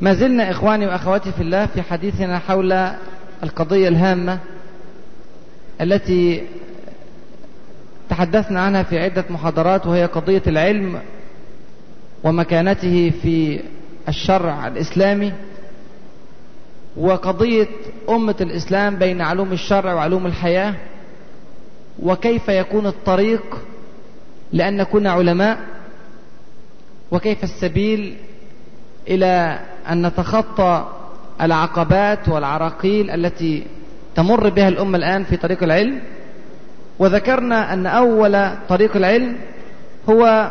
ما زلنا إخواني وأخواتي في الله في حديثنا حول القضية الهامة التي تحدثنا عنها في عدة محاضرات وهي قضية العلم ومكانته في الشرع الإسلامي وقضية أمة الإسلام بين علوم الشرع وعلوم الحياة وكيف يكون الطريق لأن نكون علماء وكيف السبيل إلى أن نتخطى العقبات والعراقيل التي تمر بها الأمة الآن في طريق العلم. وذكرنا أن أول طريق العلم هو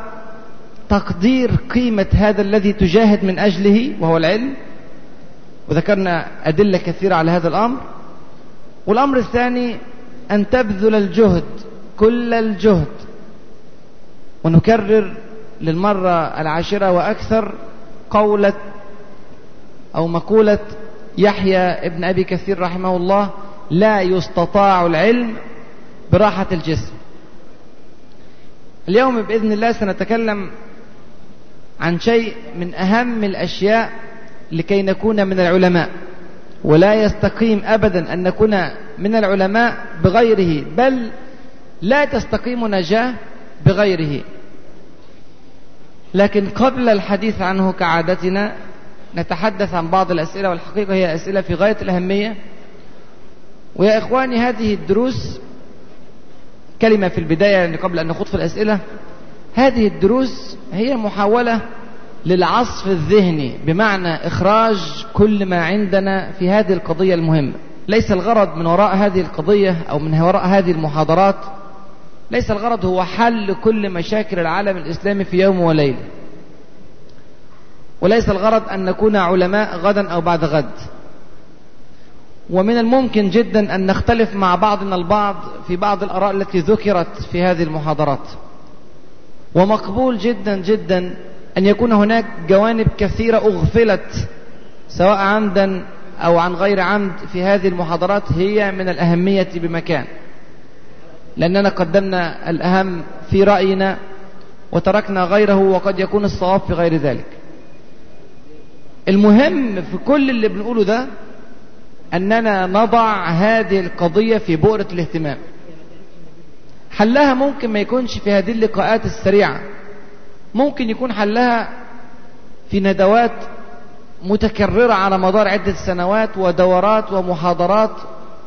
تقدير قيمة هذا الذي تجاهد من أجله وهو العلم. وذكرنا أدلة كثيرة على هذا الأمر. والأمر الثاني أن تبذل الجهد كل الجهد. ونكرر للمرة العاشرة وأكثر قولة أو مقولة يحيى ابن أبي كثير رحمه الله لا يستطاع العلم براحة الجسم. اليوم بإذن الله سنتكلم عن شيء من أهم الأشياء لكي نكون من العلماء. ولا يستقيم أبدا أن نكون من العلماء بغيره بل لا تستقيم نجاة بغيره. لكن قبل الحديث عنه كعادتنا نتحدث عن بعض الأسئلة والحقيقة هي أسئلة في غاية الأهمية. ويا إخواني هذه الدروس كلمة في البداية يعني قبل أن نخوض في الأسئلة. هذه الدروس هي محاولة للعصف الذهني بمعنى إخراج كل ما عندنا في هذه القضية المهمة. ليس الغرض من وراء هذه القضية أو من وراء هذه المحاضرات ليس الغرض هو حل كل مشاكل العالم الإسلامي في يوم وليلة. وليس الغرض أن نكون علماء غدا أو بعد غد. ومن الممكن جدا أن نختلف مع بعضنا البعض في بعض الأراء التي ذكرت في هذه المحاضرات. ومقبول جدا جدا أن يكون هناك جوانب كثيرة أغفلت سواء عمدا أو عن غير عمد في هذه المحاضرات هي من الأهمية بمكان. لأننا قدمنا الأهم في رأينا وتركنا غيره وقد يكون الصواب في غير ذلك. المهم في كل اللي بنقوله ده أننا نضع هذه القضية في بؤرة الاهتمام. حلها ممكن ما يكونش في هذه اللقاءات السريعة. ممكن يكون حلها في ندوات متكررة على مدار عدة سنوات ودورات ومحاضرات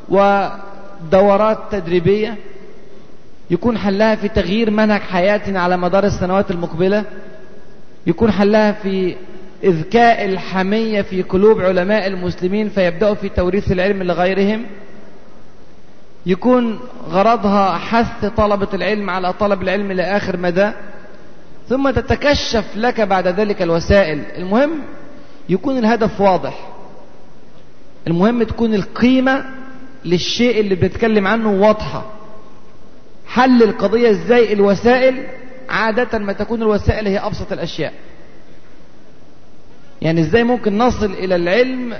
ودورات تدريبية. يكون حلها في تغيير منهج حياتنا على مدار السنوات المقبلة. يكون حلها في إذكاء الحمية في قلوب علماء المسلمين فيبدأوا في توريث العلم لغيرهم. يكون غرضها حث طلبة العلم على طلب العلم لآخر مدى. ثم تتكشف لك بعد ذلك الوسائل. المهم يكون الهدف واضح. المهم تكون القيمة للشيء اللي بنتكلم عنه واضحة. حل القضية إزاي؟ الوسائل عادة ما تكون الوسائل هي أبسط الأشياء. يعني إزاي ممكن نصل إلى العلم؟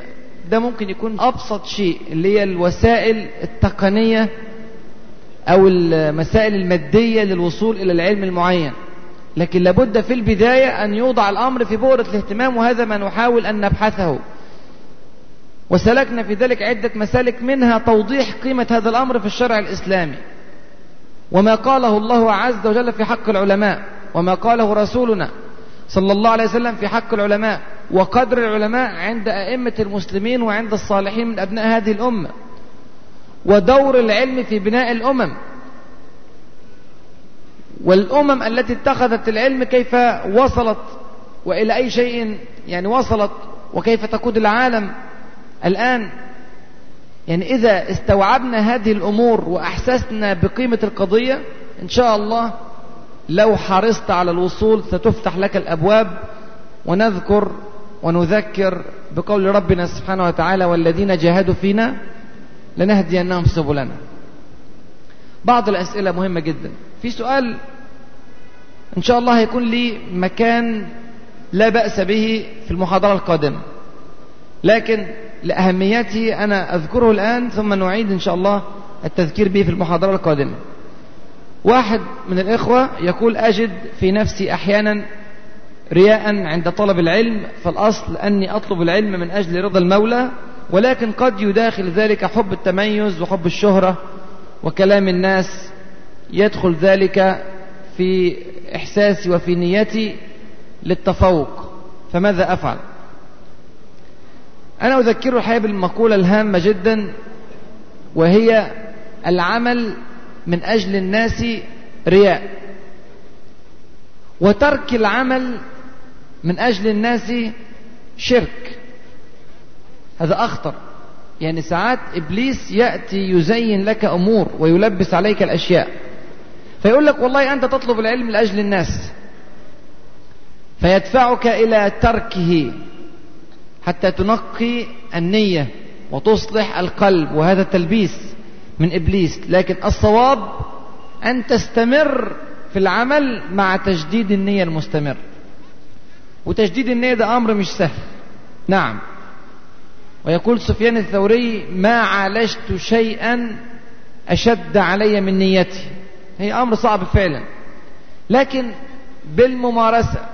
ده ممكن يكون أبسط شيء اللي هي الوسائل التقنية أو المسائل المادية للوصول إلى العلم المعين. لكن لابد في البداية أن يوضع الأمر في بؤرة الاهتمام وهذا ما نحاول أن نبحثه. وسلكنا في ذلك عدة مسالك منها توضيح قيمة هذا الأمر في الشرع الإسلامي. وما قاله الله عز وجل في حق العلماء وما قاله رسولنا صلى الله عليه وسلم في حق العلماء وقدر العلماء عند أئمة المسلمين وعند الصالحين من أبناء هذه الأمة ودور العلم في بناء الأمم. والأمم التي اتخذت العلم كيف وصلت وإلى أي شيء يعني وصلت وكيف تقود العالم الآن؟ يعني إذا استوعبنا هذه الأمور وأحسسنا بقيمة القضية إن شاء الله لو حرصت على الوصول ستفتح لك الأبواب ونذكر ونذكر بقول ربنا سبحانه وتعالى والذين جاهدوا فينا لنهدينهم سبلنا. بعض الأسئلة مهمة جدا. في سؤال إن شاء الله هيكون لي مكان لا بأس به في المحاضرة القادمة. لكن لأهميته أنا أذكره الآن ثم نعيد إن شاء الله التذكير به في المحاضرة القادمة. واحد من الإخوة يقول أجد في نفسي أحيانا رياء عند طلب العلم فالأصل أني أطلب العلم من أجل رضا المولى ولكن قد يداخل ذلك حب التميز وحب الشهرة وكلام الناس يدخل ذلك في إحساسي وفي نيتي للتفوق. فماذا أفعل؟ أنا أذكره الحقيقة بالمقولة الهامة جدا وهي العمل من أجل الناس رياء. وترك العمل من أجل الناس شرك. هذا أخطر. يعني ساعات إبليس يأتي يزين لك أمور ويلبس عليك الأشياء. فيقول لك والله أنت تطلب العلم لأجل الناس. فيدفعك إلى تركه حتى تنقي النية وتصلح القلب. وهذا تلبيس. من إبليس. لكن الصواب أن تستمر في العمل مع تجديد النية المستمر وتجديد النية ده أمر مش سهل. نعم. ويقول سفيان الثوري ما عالجت شيئا أشد علي من نيتي. هي أمر صعب فعلا. لكن بالممارسة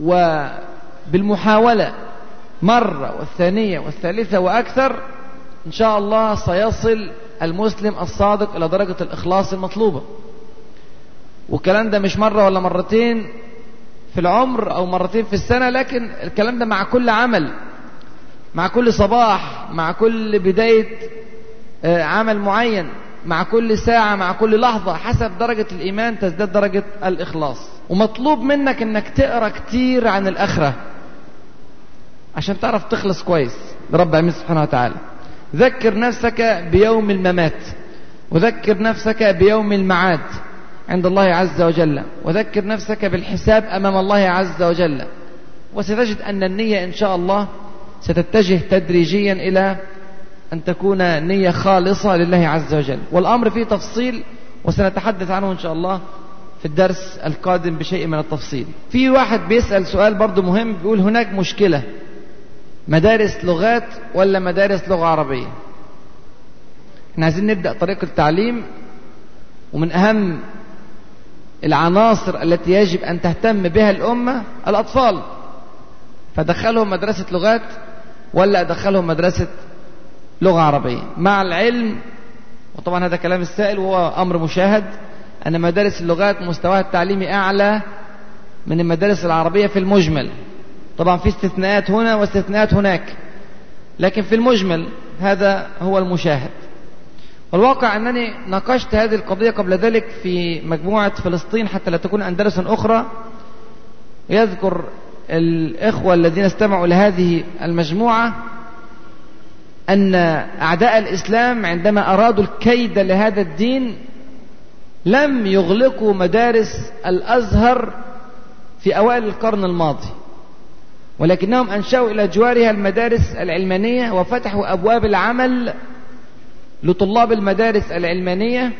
وبالمحاولة مرة والثانية والثالثة وأكثر إن شاء الله سيصل المسلم الصادق إلى درجة الإخلاص المطلوبة. والكلام ده مش مرة ولا مرتين في العمر أو مرتين في السنة لكن الكلام ده مع كل عمل مع كل صباح مع كل بداية عمل معين مع كل ساعة مع كل لحظة حسب درجة الإيمان تزداد درجة الإخلاص. ومطلوب منك أنك تقرأ كتير عن الآخرة عشان تعرف تخلص كويس. لرب العالمين سبحانه وتعالى. ذكر نفسك بيوم الممات وذكر نفسك بيوم المعاد عند الله عز وجل وذكر نفسك بالحساب أمام الله عز وجل. وستجد أن النية إن شاء الله ستتجه تدريجيا إلى أن تكون نية خالصة لله عز وجل. والأمر فيه تفصيل وسنتحدث عنه إن شاء الله في الدرس القادم بشيء من التفصيل. في واحد بيسأل سؤال برضو مهم بيقول هناك مشكلة. مدارس لغات ولا مدارس لغة عربية؟ إحنا عايزين نبدأ طريق التعليم ومن أهم العناصر التي يجب أن تهتم بها الأمة الأطفال. فدخلهم مدرسة لغات ولا أدخلهم مدرسة لغة عربية. مع العلم وطبعا هذا كلام السائل وهو أمر مشاهد أن مدارس اللغات مستواها التعليمي أعلى من المدارس العربية في المجمل. طبعا في استثناءات هنا واستثناءات هناك. لكن في المجمل هذا هو المشاهد. والواقع أنني ناقشت هذه القضية قبل ذلك في مجموعة فلسطين حتى لا تكون أندلس أخرى. يذكر الإخوة الذين استمعوا لهذه المجموعة أن أعداء الإسلام عندما أرادوا الكيد لهذا الدين لم يغلقوا مدارس الأزهر في أوائل القرن الماضي. ولكنهم أنشأوا إلى جوارها المدارس العلمانية وفتحوا أبواب العمل لطلاب المدارس العلمانية.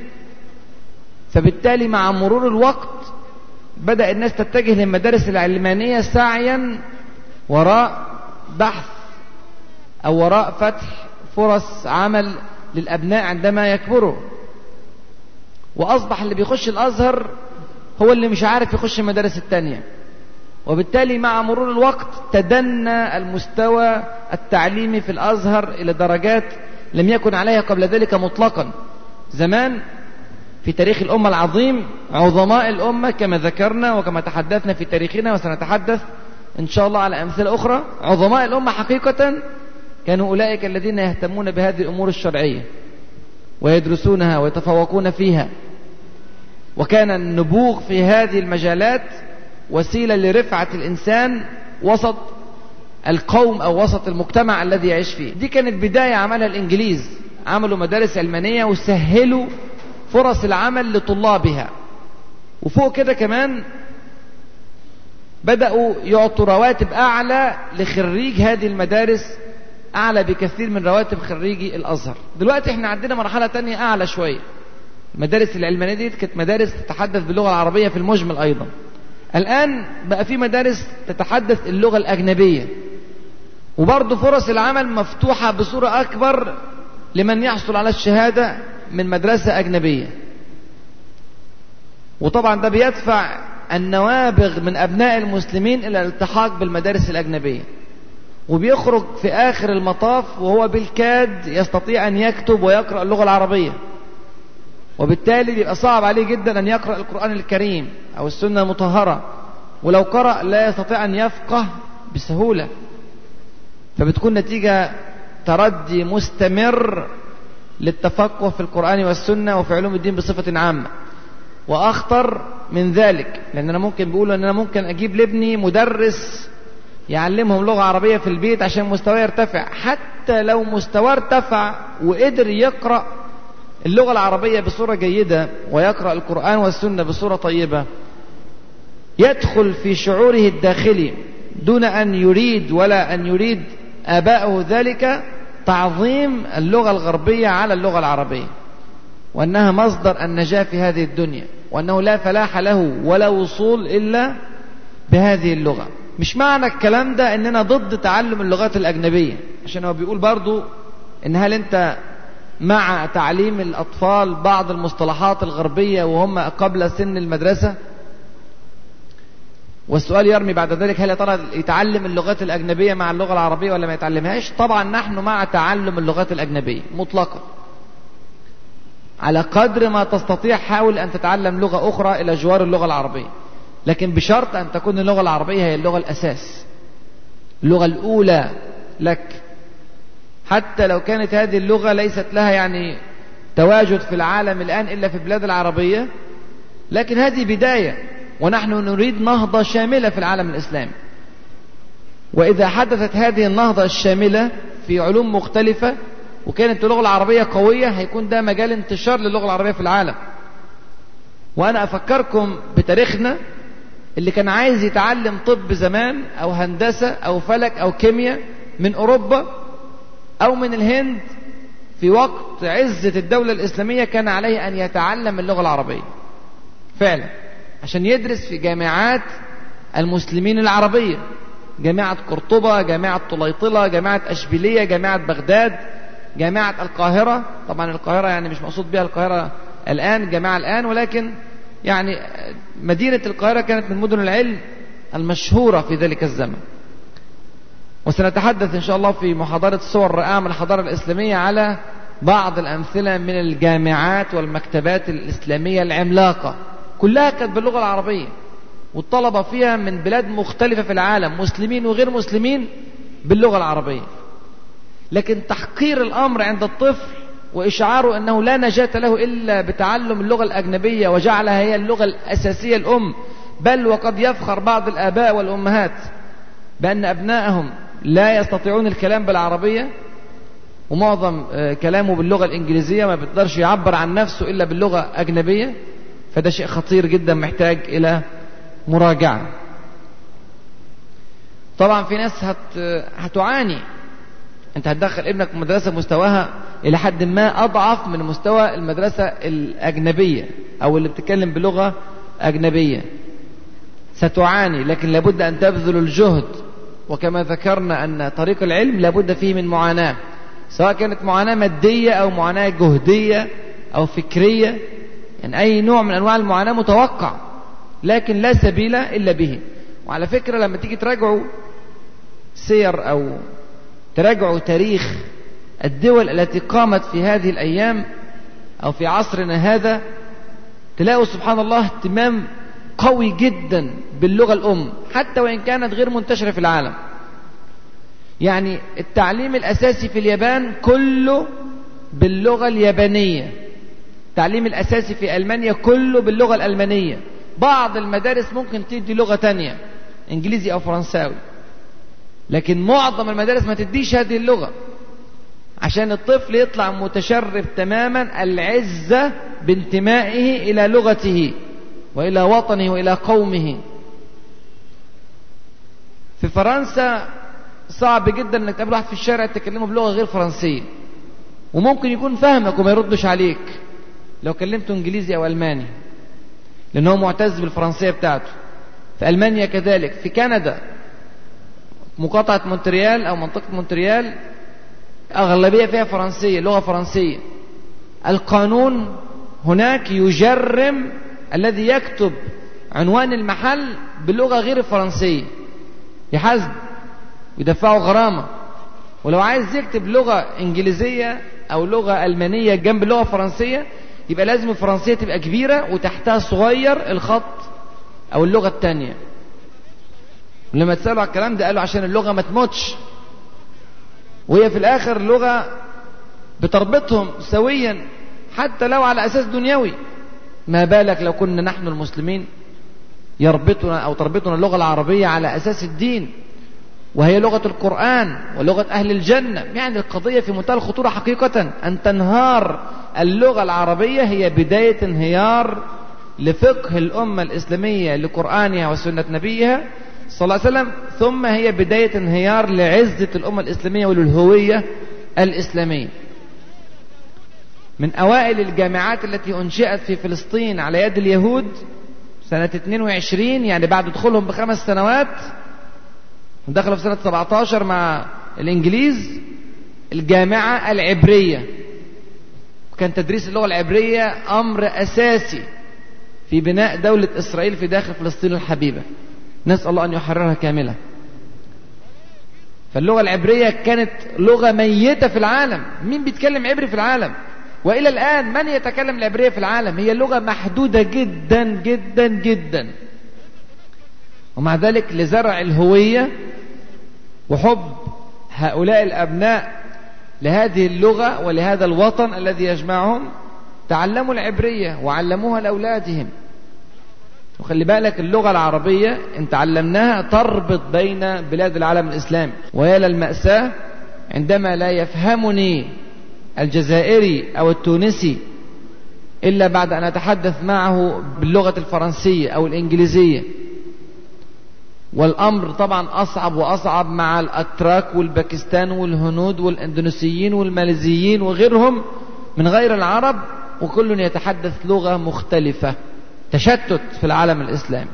فبالتالي مع مرور الوقت بدأ الناس تتجه للمدارس العلمانية سعيا وراء بحث أو وراء فتح فرص عمل للأبناء عندما يكبروا. وأصبح اللي بيخش الأزهر هو اللي مش عارف يخش المدارس التانية. وبالتالي مع مرور الوقت تدنى المستوى التعليمي في الأزهر إلى درجات لم يكن عليها قبل ذلك مطلقا. زمان في تاريخ الأمة العظيم عظماء الأمة كما ذكرنا وكما تحدثنا في تاريخنا وسنتحدث إن شاء الله على أمثلة أخرى. عظماء الأمة حقيقة كانوا أولئك الذين يهتمون بهذه الأمور الشرعية ويدرسونها ويتفوقون فيها. وكان النبوغ في هذه المجالات وسيلة لرفعة الإنسان وسط القوم أو وسط المجتمع الذي يعيش فيه. دي كانت بداية عملها الإنجليز. عملوا مدارس علمانية وسهلوا فرص العمل لطلابها. وفوق كده كمان بدأوا يعطوا رواتب أعلى لخريج هذه المدارس أعلى بكثير من رواتب خريجي الأزهر. دلوقتي إحنا عندنا مرحلة تانية أعلى شوية. المدارس العلمانية دي كانت مدارس تتحدث باللغة العربية في المجمل أيضا. الآن بقى في مدارس تتحدث اللغة الأجنبية. وبرضه فرص العمل مفتوحة بصورة أكبر لمن يحصل على الشهادة من مدرسة أجنبية. وطبعا ده بيدفع النوابغ من أبناء المسلمين إلى الالتحاق بالمدارس الأجنبية. وبيخرج في آخر المطاف وهو بالكاد يستطيع أن يكتب ويقرأ اللغة العربية. وبالتالي بيبقى صعب عليه جدا أن يقرأ القرآن الكريم أو السنة المطهرة. ولو قرأ لا يستطيع أن يفقه بسهولة. فبتكون نتيجة تردي مستمر للتفقه في القرآن والسنة وفي علوم الدين بصفة عامة. وأخطر من ذلك لأن أنا ممكن بقول أن أنا ممكن أجيب لابني مدرس يعلمهم لغة عربية في البيت عشان مستواه يرتفع. حتى لو مستواه ارتفع وقدر يقرأ اللغة العربية بصورة جيدة ويقرأ القرآن والسنة بصورة طيبة. يدخل في شعوره الداخلي دون أن يريد ولا أن يريد آباؤه ذلك تعظيم اللغة الغربية على اللغة العربية. وأنها مصدر النجاة في هذه الدنيا. وأنه لا فلاح له ولا وصول إلا بهذه اللغة. مش معنى الكلام ده أننا ضد تعلم اللغات الأجنبية. عشان هو بيقول برضو إن هل أنت مع تعليم الأطفال بعض المصطلحات الغربية وهم قبل سن المدرسة؟ والسؤال يرمي بعد ذلك هل ترى يتعلم اللغات الأجنبية مع اللغة العربية ولا ما يتعلمهاش؟ طبعا نحن مع تعلم اللغات الأجنبية مطلقا. على قدر ما تستطيع حاول أن تتعلم لغة أخرى إلى جوار اللغة العربية. لكن بشرط أن تكون اللغة العربية هي اللغة الأساس. اللغة الأولى لك. حتى لو كانت هذه اللغة ليست لها يعني تواجد في العالم الآن إلا في البلاد العربية لكن هذه بداية ونحن نريد نهضة شاملة في العالم الإسلامي وإذا حدثت هذه النهضة الشاملة في علوم مختلفة وكانت اللغة العربية قوية هيكون ده مجال انتشار للغة العربية في العالم. وأنا أفكركم بتاريخنا اللي كان عايز يتعلم طب زمان أو هندسة أو فلك أو كيمياء من أوروبا أو من الهند في وقت عزة الدولة الإسلامية كان عليه أن يتعلم اللغة العربية. فعلا. عشان يدرس في جامعات المسلمين العربية. جامعة قرطبة جامعة طليطلة جامعة أشبيلية جامعة بغداد جامعة القاهرة. طبعا القاهرة يعني مش مقصود بها القاهرة الآن جامعة الآن ولكن يعني مدينة القاهرة كانت من مدن العلم المشهورة في ذلك الزمن. وسنتحدث إن شاء الله في محاضرة صور من الحضارة الإسلامية على بعض الأمثلة من الجامعات والمكتبات الإسلامية العملاقة. كلها كانت باللغة العربية والطلبة فيها من بلاد مختلفة في العالم مسلمين وغير مسلمين باللغة العربية. لكن تحقير الأمر عند الطفل وإشعاره أنه لا نجاة له إلا بتعلم اللغة الأجنبية وجعلها هي اللغة الأساسية الأم بل وقد يفخر بعض الآباء والأمهات بأن أبنائهم لا يستطيعون الكلام بالعربية ومعظم كلامه باللغة الإنجليزية ما بيقدرش يعبر عن نفسه إلا باللغة أجنبية فده شيء خطير جدا محتاج إلى مراجعة. طبعا في ناس هت... هتعاني. أنت هتدخل ابنك مدرسة مستواها إلى حد ما أضعف من مستوى المدرسة الأجنبية أو اللي بتتكلم بلغة أجنبية. ستعاني لكن لابد أن تبذل الجهد. وكما ذكرنا أن طريق العلم لابد فيه من معاناة سواء كانت معاناة مادية أو معاناة جهدية أو فكرية يعني أي نوع من أنواع المعاناة متوقع لكن لا سبيل إلا به. وعلى فكرة لما تيجي تراجعوا سير أو تراجعوا تاريخ الدول التي قامت في هذه الأيام أو في عصرنا هذا تلاقوا سبحان الله اهتمام قوي جدا باللغة الأم حتى وإن كانت غير منتشرة في العالم. يعني التعليم الأساسي في اليابان كله باللغة اليابانية. التعليم الأساسي في ألمانيا كله باللغة الألمانية. بعض المدارس ممكن تدي لغة تانية إنجليزي أو فرنساوي. لكن معظم المدارس ما تديش هذه اللغة عشان الطفل يطلع متشرب تماما العزة بانتمائه إلى لغته. وإلى وطنه وإلى قومه. في فرنسا صعب جدا إنك تقابل واحد في الشارع تكلمه بلغة غير فرنسية. وممكن يكون فاهمك وما يردش عليك لو كلمته إنجليزي أو ألماني لأن هو معتز بالفرنسية بتاعته. في ألمانيا كذلك. في كندا مقاطعة مونتريال أو منطقة مونتريال أغلبية فيها فرنسية لغة فرنسية. القانون هناك يجرم الذي يكتب عنوان المحل باللغة غير الفرنسيه يحاسب ويدفعه غرامة. ولو عايز يكتب لغة إنجليزية أو لغة ألمانية جنب اللغة الفرنسيه يبقى لازم الفرنسية تبقى كبيرة وتحتها صغير الخط أو اللغة الثانية لما تسالوا على الكلام ده قالوا عشان اللغة ما تموتش. وهي في الآخر لغة بتربطهم سويا حتى لو على أساس دنيوي. ما بالك لو كنا نحن المسلمين يربطنا أو تربطنا اللغة العربية على أساس الدين وهي لغة القرآن ولغة أهل الجنة؟ يعني القضية في منتهى الخطورة حقيقة أن تنهار اللغة العربية هي بداية انهيار لفقه الأمة الإسلامية لقرآنها وسنة نبيها صلى الله عليه وسلم ثم هي بداية انهيار لعزة الأمة الإسلامية وللهوية الإسلامية. من أوائل الجامعات التي أنشئت في فلسطين على يد اليهود سنة 22 يعني بعد دخولهم بخمس سنوات دخلوا في سنة 17 مع الإنجليز الجامعة العبرية. وكان تدريس اللغة العبرية أمر أساسي في بناء دولة إسرائيل في داخل فلسطين الحبيبة. نسأل الله أن يحررها كاملة. فاللغة العبرية كانت لغة ميتة في العالم. مين بيتكلم عبري في العالم؟ وإلى الآن من يتكلم العبرية في العالم؟ هي لغة محدودة جدا جدا جدا. ومع ذلك لزرع الهوية وحب هؤلاء الأبناء لهذه اللغة ولهذا الوطن الذي يجمعهم تعلموا العبرية وعلموها لأولادهم. وخلي بالك اللغة العربية إن تعلمناها تربط بين بلاد العالم الإسلامي. ويا للمأساة عندما لا يفهمني الجزائري أو التونسي إلا بعد أن أتحدث معه باللغة الفرنسية أو الإنجليزية. والأمر طبعا أصعب وأصعب مع الأتراك والباكستان والهنود والإندونيسيين والماليزيين وغيرهم من غير العرب وكل يتحدث لغة مختلفة. تشتت في العالم الإسلامي.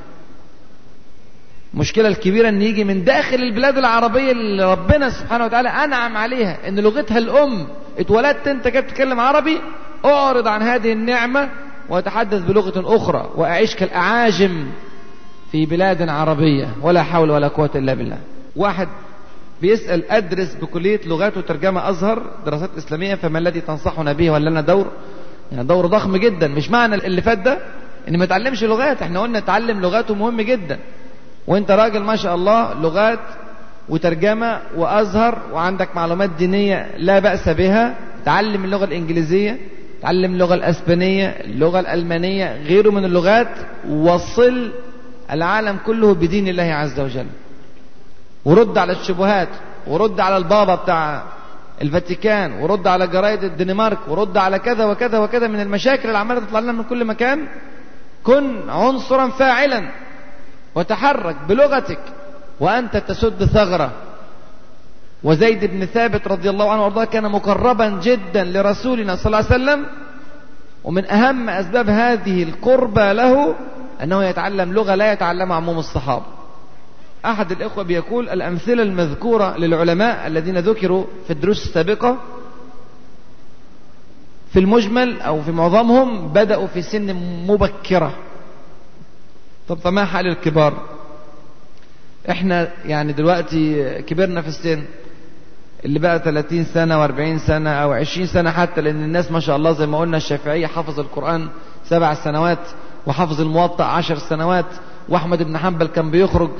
المشكلة الكبيرة إن يجي من داخل البلاد العربية اللي ربنا سبحانه وتعالى أنعم عليها إن لغتها الأم اتولدت انت كده بتتكلم عربي اعرض عن هذه النعمة وتحدث بلغة أخرى وأعيش كالأعاجم في بلاد عربية ولا حول ولا قوة إلا بالله. واحد بيسأل أدرس بكلية لغات وترجمة أزهر دراسات إسلامية فما الذي تنصحنا به ولا لنا دور؟ يعني دور ضخم جدا. مش معنى اللي فات ده إن ما تعلمش لغات إحنا قلنا تعلم لغات مهم جدا. وأنت راجل ما شاء الله لغات وترجمة وأزهر وعندك معلومات دينية لا بأس بها. تعلم اللغة الإنجليزية تعلم اللغة الأسبانية اللغة الألمانية غيره من اللغات. وصل العالم كله بدين الله عز وجل. ورد على الشبهات ورد على البابا بتاع الفاتيكان ورد على جرايد الدنمارك ورد على كذا وكذا وكذا من المشاكل اللي عمالة تطلع لنا من كل مكان. كن عنصرا فاعلا. وتحرك بلغتك. وأنت تسد ثغرة. وزيد بن ثابت رضي الله عنه وأرضاه كان مقربا جدا لرسولنا صلى الله عليه وسلم. ومن أهم أسباب هذه القربة له أنه يتعلم لغة لا يتعلمها عموم الصحابة. أحد الإخوة بيقول الأمثلة المذكورة للعلماء الذين ذكروا في الدروس السابقة في المجمل أو في معظمهم بدأوا في سن مبكرة. طب فما حال الكبار؟ إحنا يعني دلوقتي كبرنا في السن اللي بقى 30 سنة و40 سنة أو 20 سنة حتى لأن الناس ما شاء الله زي ما قلنا الشافعية حفظ القرآن سبع سنوات وحفظ الموطأ عشر سنوات وأحمد بن حنبل كان بيخرج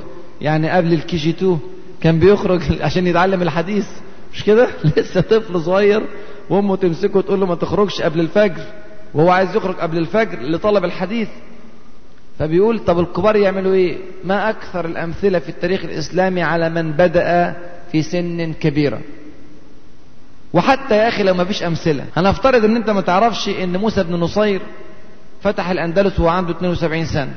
يعني قبل الكي جي 2 كان بيخرج عشان يتعلم الحديث. مش كده؟ لسه طفل صغير وأمه تمسكه وتقول له ما تخرجش قبل الفجر وهو عايز يخرج قبل الفجر لطلب الحديث. فبيقول طب الكبار يعملوا إيه؟ ما أكثر الأمثلة في التاريخ الإسلامي على من بدأ في سن كبيرة. وحتى يا أخي لو ما فيش أمثلة. هنفترض إن أنت ما تعرفش إن موسى بن نصير فتح الأندلس وهو عنده 72 سنة.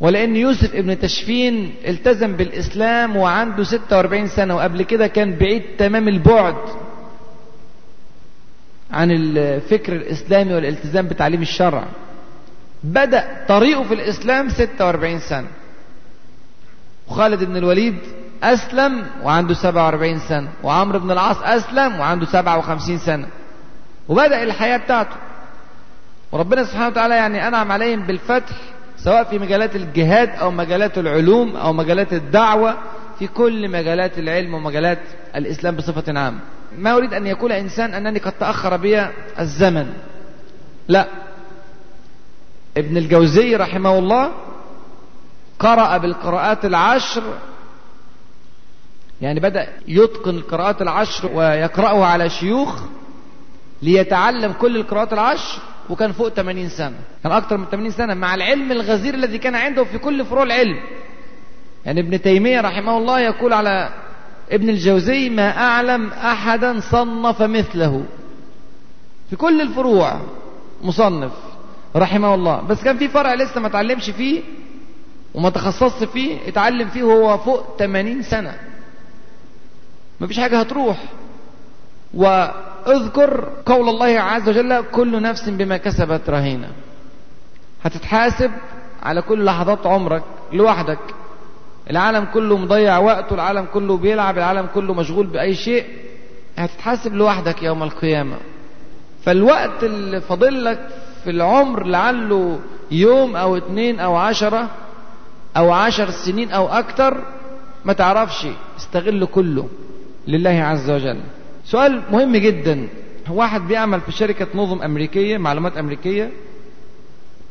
ولأن يوسف ابن تشفين التزم بالإسلام وعنده 46 سنة وقبل كده كان بعيد تمام البعد عن الفكر الإسلامي والالتزام بتعليم الشرع. بدأ طريقه في الإسلام 46 سنة. وخالد بن الوليد أسلم وعنده 47 سنة. وعمرو بن العاص أسلم وعنده 57 سنة. وبدأ الحياة بتاعته. وربنا سبحانه وتعالى يعني أنعم عليهم بالفتح سواء في مجالات الجهاد أو مجالات العلوم أو مجالات الدعوة في كل مجالات العلم ومجالات الإسلام بصفة عامة. ما أريد أن يقول إنسان أنني قد تأخر بي الزمن. لا. ابن الجوزي رحمه الله قرأ بالقراءات العشر يعني بدأ يتقن القراءات العشر ويقرأه على شيوخ ليتعلم كل القراءات العشر وكان فوق 80 سنة. كان أكثر من 80 سنة مع العلم الغزير الذي كان عنده في كل فروع العلم. يعني ابن تيمية رحمه الله يقول على ابن الجوزي ما أعلم أحدا صنف مثله. في كل الفروع مصنف. رحمه الله. بس كان في فرع لسه ما تعلمش فيه وما تخصصش فيه اتعلم فيه وهو فوق 80 سنة. ما فيش حاجة هتروح. واذكر قول الله عز وجل كل نفس بما كسبت رهينة. هتتحاسب على كل لحظات عمرك لوحدك. العالم كله مضيع وقته العالم كله بيلعب العالم كله مشغول بأي شيء. هتتحاسب لوحدك يوم القيامة. فالوقت اللي فاضل لك في العمر لعله يوم أو اتنين أو عشرة أو عشر سنين أو أكتر ما تعرفش استغل كله لله عز وجل. سؤال مهم جدا. واحد بيعمل في شركة نظم أمريكية معلومات أمريكية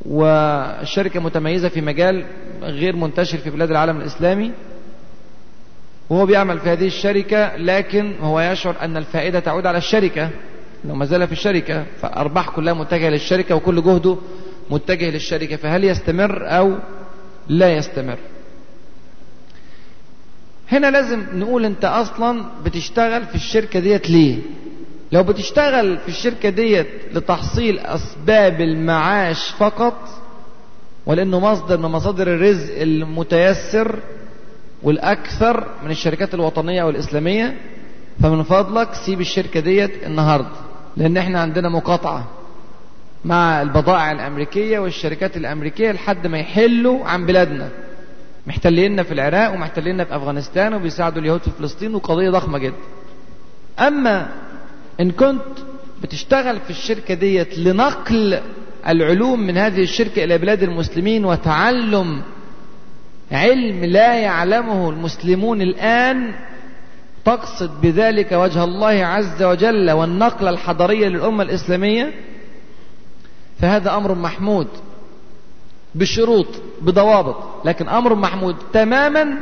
والشركة متميزة في مجال غير منتشر في بلاد العالم الإسلامي. وهو بيعمل في هذه الشركة لكن هو يشعر أن الفائدة تعود على الشركة. لو ما زال في الشركة فأرباح كلها متجهة للشركة وكل جهده متجه للشركة فهل يستمر أو لا يستمر؟ هنا لازم نقول أنت أصلا بتشتغل في الشركة ديت ليه؟ لو بتشتغل في الشركة ديت لتحصيل أسباب المعاش فقط ولأنه مصدر من مصادر الرزق المتيسر والأكثر من الشركات الوطنية والإسلامية فمن فضلك سيب الشركة ديت النهاردة. لأن إحنا عندنا مقاطعة مع البضائع الأمريكية والشركات الأمريكية لحد ما يحلوا عن بلادنا. محتليننا في العراق ومحتليننا في أفغانستان وبيساعدوا اليهود في فلسطين وقضية ضخمة جدا. أما إن كنت بتشتغل في الشركة ديت لنقل العلوم من هذه الشركة إلى بلاد المسلمين وتعلم علم لا يعلمه المسلمون الآن تقصد بذلك وجه الله عز وجل والنقلة الحضارية للأمة الإسلامية؟ فهذا أمر محمود بشروط بضوابط لكن أمر محمود تماما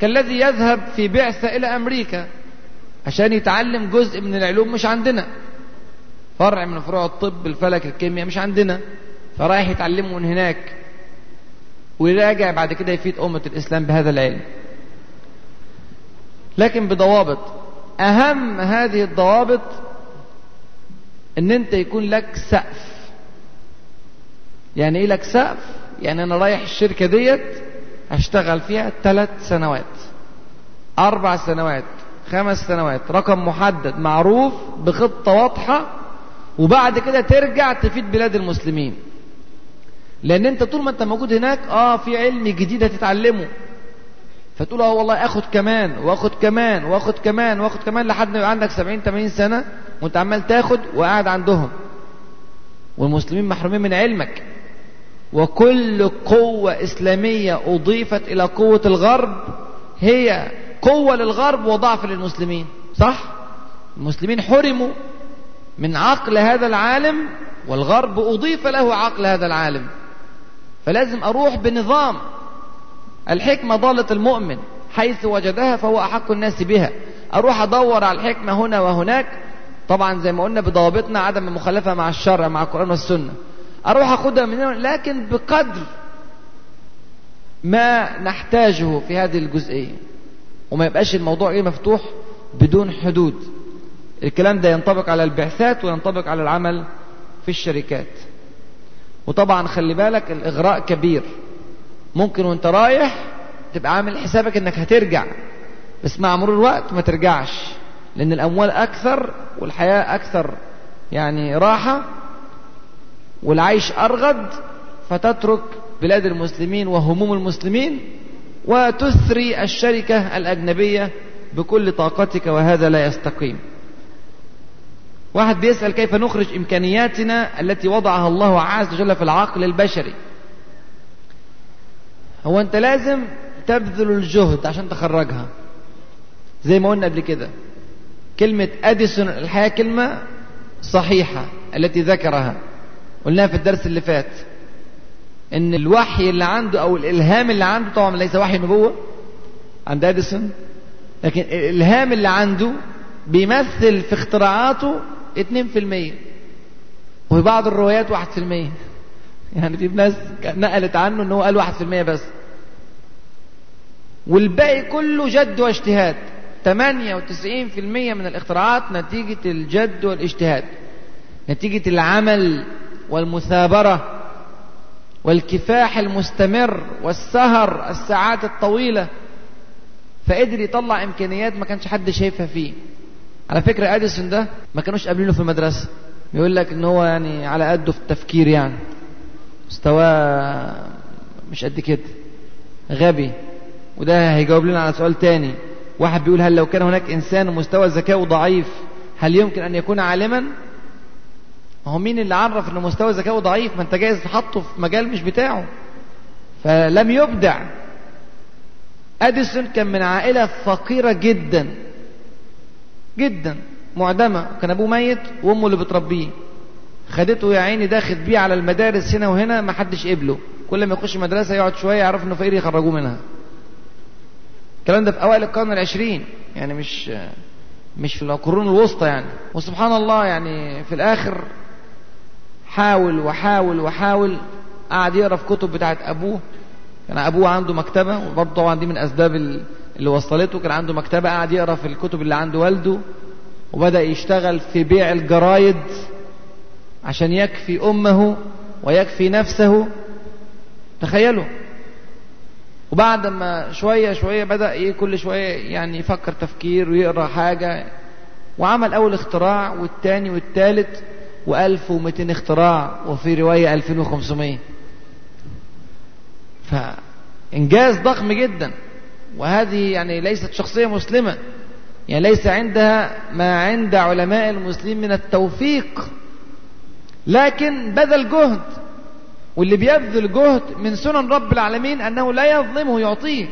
كالذي يذهب في بعثة إلى أمريكا عشان يتعلم جزء من العلوم مش عندنا. فرع من فروع الطب الفلك الكيمياء مش عندنا. فرايح يتعلمه من هناك. ويراجع بعد كده يفيد أمة الإسلام بهذا العلم. لكن بضوابط. أهم هذه الضوابط أن أنت يكون لك سقف. يعني إيه لك سقف؟ يعني أنا رايح الشركة ديت هشتغل فيها ثلاث سنوات. أربع سنوات. خمس سنوات. رقم محدد. معروف بخطة واضحة. وبعد كده ترجع تفيد بلاد المسلمين. لأن أنت طول ما أنت موجود هناك آه في علم جديد هتتعلمه. فتقول آه والله اخد كمان واخد كمان واخد كمان واخد كمان لحد ما يبقى عندك 70 80 سنة وأنت عمال تاخد وقاعد عندهم. والمسلمين محرومين من علمك. وكل قوة إسلامية أضيفت إلى قوة الغرب هي قوة للغرب وضعف للمسلمين. صح؟ المسلمين حرموا من عقل هذا العالم والغرب أضيف له عقل هذا العالم. فلازم أروح بنظام الحكمة ضالة المؤمن حيث وجدها فهو أحق الناس بها. أروح أدور على الحكمة هنا وهناك. طبعا زي ما قلنا بضوابطنا عدم المخالفة مع الشرع مع القرآن والسنة. أروح أخدها من هنا لكن بقدر ما نحتاجه في هذه الجزئية. وما يبقاش الموضوع إيه مفتوح بدون حدود. الكلام ده ينطبق على البعثات وينطبق على العمل في الشركات. وطبعا خلي بالك الإغراء كبير. ممكن وانت رايح تبقى عامل حسابك انك هترجع. بس مع مرور الوقت ما ترجعش لأن الأموال أكثر والحياة أكثر. يعني راحة والعيش أرغد فتترك بلاد المسلمين وهموم المسلمين وتثري الشركة الأجنبية بكل طاقتك وهذا لا يستقيم. واحد بيسأل كيف نخرج إمكانياتنا التي وضعها الله عز وجل في العقل البشري. هو أنت لازم تبذل الجهد عشان تخرجها. زي ما قلنا قبل كده. كلمة أديسون الحياة كلمة صحيحة التي ذكرها. قلناها في الدرس اللي فات. إن الوحي اللي عنده أو الإلهام اللي عنده طبعا ليس وحي نبوه عند أديسون لكن الإلهام اللي عنده بيمثل في اختراعاته 2% وفي بعض الروايات 1% يعني في ناس نقلت عنه إن هو قال 1% بس. والباقي كله جد واجتهاد. 98% من الاختراعات نتيجة الجد والاجتهاد. نتيجة العمل والمثابرة والكفاح المستمر والسهر الساعات الطويلة. فقدر يطلع إمكانيات ما كانش حد شايفها فيه. على فكرة أديسون ده ما كانوش قابلينه في المدرسة. بيقول لك إن هو يعني على قده في التفكير يعني. مستواه مش قد كده. غبي. وده هيجاوب لنا على سؤال تاني. واحد بيقول هل لو كان هناك إنسان مستوى ذكائه ضعيف هل يمكن أن يكون عالما؟ هو مين اللي عرف إن مستوى ذكائه ضعيف؟ ما أنت جايز تحطه في مجال مش بتاعه. فلم يبدع. أديسون كان من عائلة فقيرة جدا. جدا. معدمة. كان أبوه ميت وأمه اللي بتربيه. خدته يا عيني داخل بيه على المدارس هنا وهنا ما حدش قبله. كل ما يخش مدرسة يقعد شوية يعرف إنه فقير يخرجوه منها. الكلام ده في أوائل القرن العشرين يعني مش مش في القرون الوسطى يعني. وسبحان الله يعني في الآخر حاول وحاول وحاول قعد يقرأ في كتب بتاعت أبوه. كان أبوه عنده مكتبة وبرضه طبعا دي من أسباب اللي وصلته. كان عنده مكتبة قعد يقرأ في الكتب اللي عند والده. وبدأ يشتغل في بيع الجرايد. عشان يكفي أمه ويكفي نفسه. تخيلوا. وبعد ما شوية شوية بدأ إيه كل شوية يعني يفكر تفكير ويقرأ حاجة. وعمل أول اختراع والتاني والتالت و1200 اختراع وفي رواية 2500 فإنجاز ضخم جدا. وهذه يعني ليست شخصية مسلمة. يعني ليس عندها ما عند علماء المسلمين من التوفيق. لكن بذل جهد واللي بيبذل جهد من سنن رب العالمين أنه لا يظلمه يعطيه.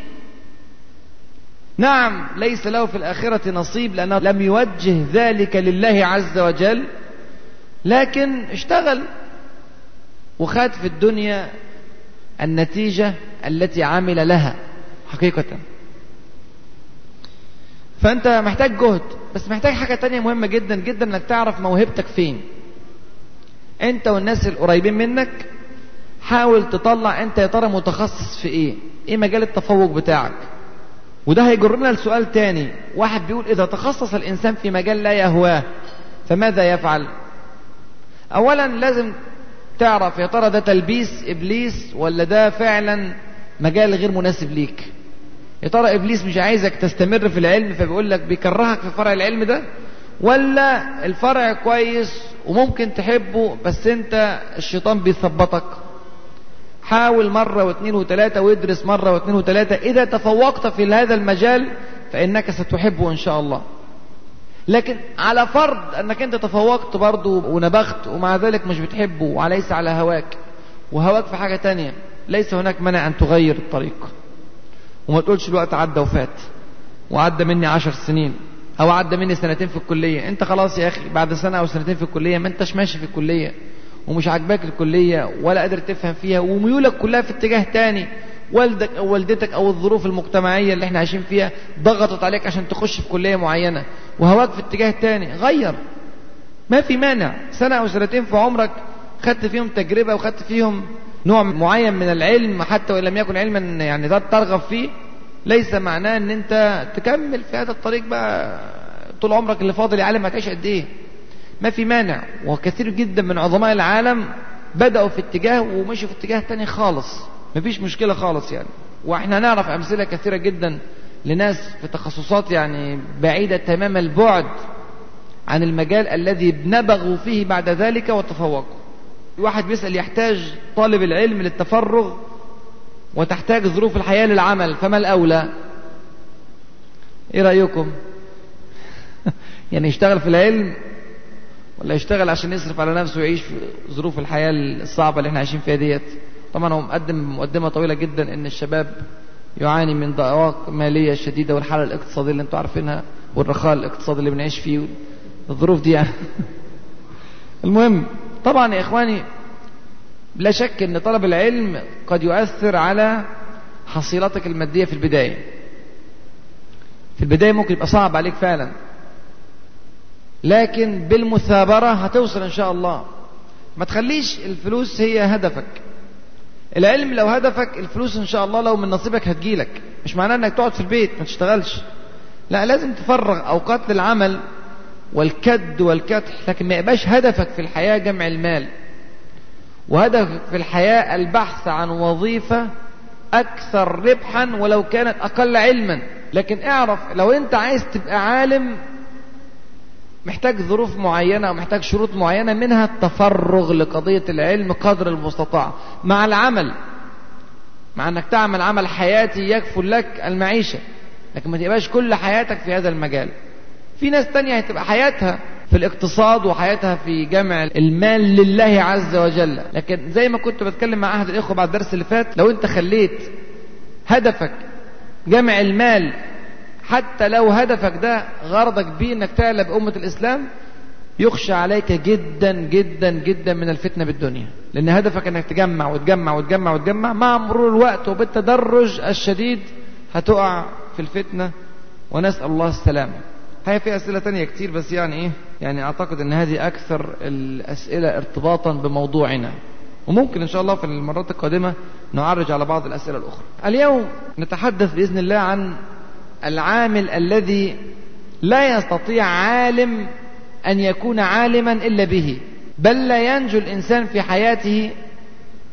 نعم ليس له في الآخرة نصيب لأنه لم يوجه ذلك لله عز وجل لكن اشتغل وخد في الدنيا النتيجة التي عمل لها حقيقة. فأنت محتاج جهد بس محتاج حاجة تانية مهمة جدا جدا إنك تعرف موهبتك فين. انت والناس القريبين منك حاول تطلع انت يا ترى متخصص في إيه؟ إيه مجال التفوق بتاعك؟ وده هيجرنا لسؤال تاني. واحد بيقول إذا تخصص الإنسان في مجال لا يهواه فماذا يفعل؟ اولا لازم تعرف يا ترى ده تلبيس إبليس ولا ده فعلا مجال غير مناسب ليك؟ يا ترى إبليس مش عايزك تستمر في العلم فبيقول لك بيكرهك في فرع العلم ده؟ ولا الفرع كويس وممكن تحبه بس انت الشيطان بيثبطك. حاول مرة واثنين وثلاثة وادرس مرة واثنين وثلاثة. إذا تفوقت في هذا المجال فإنك ستحبه إن شاء الله. لكن على فرض أنك أنت تفوقت برضه ونبخت ومع ذلك مش بتحبه وليس على هواك. وهواك في حاجة تانية. ليس هناك مانع أن تغير الطريق. وما تقولش الوقت عدى وفات وعدى مني عشر سنين. أو عدى مني سنتين في الكلية. أنت خلاص يا أخي بعد سنة أو سنتين في الكلية ما أنتش ماشي في الكلية ومش عاجباك الكلية ولا قادر تفهم فيها وميولك كلها في اتجاه تاني. والدك أو والدتك أو الظروف المجتمعية اللي إحنا عايشين فيها ضغطت عليك عشان تخش في كلية معينة وهواك في اتجاه تاني. غير. ما في مانع. سنة أو سنتين في عمرك خدت فيهم تجربة وخدت فيهم نوع معين من العلم حتى وإن لم يكن علما يعني ترغب فيه ليس معناه إن أنت تكمل في هذا الطريق بقى طول عمرك اللي فاضل يا عالم هتعيش قد إيه؟ ما في مانع. وكثير جدا من عظماء العالم بدأوا في اتجاه ومشوا في اتجاه تاني خالص. مفيش مشكلة خالص يعني. وإحنا نعرف أمثلة كثيرة جدا لناس في تخصصات يعني بعيدة تمام البعد عن المجال الذي نبغوا فيه بعد ذلك وتفوقوا. واحد بيسأل يحتاج طالب العلم للتفرغ وتحتاج ظروف الحياة للعمل فما الأولى؟ إيه رأيكم؟ يعني يشتغل في العلم ولا يشتغل عشان يصرف على نفسه ويعيش في ظروف الحياة الصعبة اللي إحنا عايشين فيها ديت؟ طبعا هو مقدم مقدمة طويلة جدا إن الشباب يعاني من ضائقات مالية شديدة والحالة الاقتصادية اللي أنتوا عارفينها والرخاء الاقتصادي اللي بنعيش فيه الظروف دي يعني. المهم طبعا يا إخواني لا شك إن طلب العلم قد يؤثر على حصيلتك المادية في البداية. في البداية ممكن يبقى صعب عليك فعلا. لكن بالمثابرة هتوصل إن شاء الله. ما تخليش الفلوس هي هدفك. العلم لو هدفك الفلوس إن شاء الله لو من نصيبك هتجيلك. مش معناه إنك تقعد في البيت ما تشتغلش. لا لازم تفرغ أوقات للعمل والكد والكدح لكن ما يبقاش هدفك في الحياة جمع المال. وهدفك في الحياة البحث عن وظيفة أكثر ربحا ولو كانت أقل علما. لكن اعرف لو أنت عايز تبقى عالم محتاج ظروف معينة أو محتاج شروط معينة منها التفرغ لقضية العلم قدر المستطاع. مع العمل مع أنك تعمل عمل حياتي يكفل لك المعيشة لكن ما تبقاش كل حياتك في هذا المجال. في ناس تانية هتبقى حياتها في الاقتصاد وحياتها في جمع المال لله عز وجل. لكن زي ما كنت بتكلم مع أحد الإخوة بعد الدرس اللي فات لو أنت خليت هدفك جمع المال حتى لو هدفك ده غرضك بيه إنك تعلى بأمة الإسلام يخشى عليك جدا جدا جدا من الفتنة بالدنيا. لأن هدفك إنك تجمع وتجمع وتجمع وتجمع. مع مرور الوقت وبالتدرج الشديد هتقع في الفتنة. ونسأل الله السلامة. هي في أسئلة تانية كتير بس يعني إيه؟ يعني أعتقد أن هذه أكثر الأسئلة ارتباطا بموضوعنا. وممكن إن شاء الله في المرات القادمة نعرج على بعض الأسئلة الأخرى. اليوم نتحدث بإذن الله عن العامل الذي لا يستطيع عالم أن يكون عالما إلا به بل لا ينجو الإنسان في حياته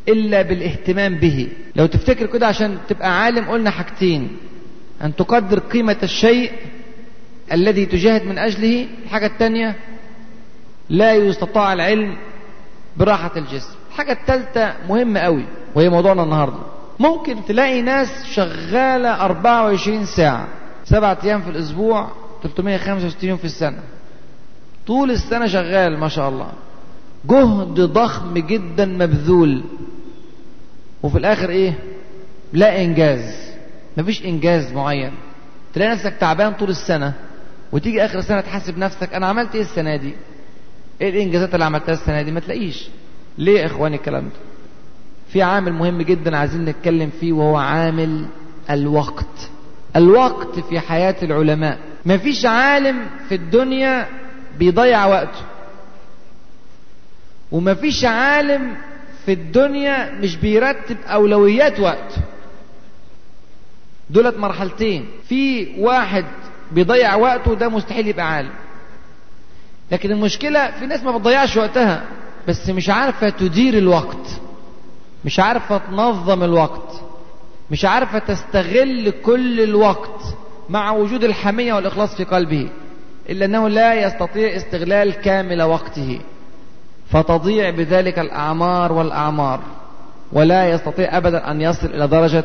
إلا بالاهتمام به. لو تفتكر كده عشان تبقى عالم قلنا حاجتين. أن تقدر قيمة الشيء الذي تجاهد من أجله الحاجة الثانية لا يستطاع العلم براحة الجسم. الحاجة الثالثة مهمة قوي وهي موضوعنا النهاردة. ممكن تلاقي ناس شغالة 24 ساعة سبعة أيام في الأسبوع 365 يوم في السنة. طول السنة شغال ما شاء الله. جهد ضخم جدا مبذول. وفي الآخر إيه؟ لا إنجاز. مفيش إنجاز معين. تلاقي نفسك تعبان طول السنة. وتيجي آخر السنة تحاسب نفسك أنا عملت إيه السنة دي؟ إيه الإنجازات اللي عملتها السنة دي؟ ما تلاقيش. ليه يا إخواني الكلام ده؟ في عامل مهم جدا عايزين نتكلم فيه وهو عامل الوقت. الوقت في حياة العلماء. ما فيش عالم في الدنيا بيضيع وقته. وما فيش عالم في الدنيا مش بيرتب أولويات وقته. دولت مرحلتين. في واحد بيضيع وقته ده مستحيل يبقى عالم. لكن المشكلة في ناس ما بتضيعش وقتها بس مش عارفة تدير الوقت مش عارفة تنظم الوقت مش عارفة تستغل كل الوقت مع وجود الحمية والإخلاص في قلبه إلا أنه لا يستطيع استغلال كامل وقته. فتضيع بذلك الأعمار والأعمار ولا يستطيع أبدا أن يصل إلى درجة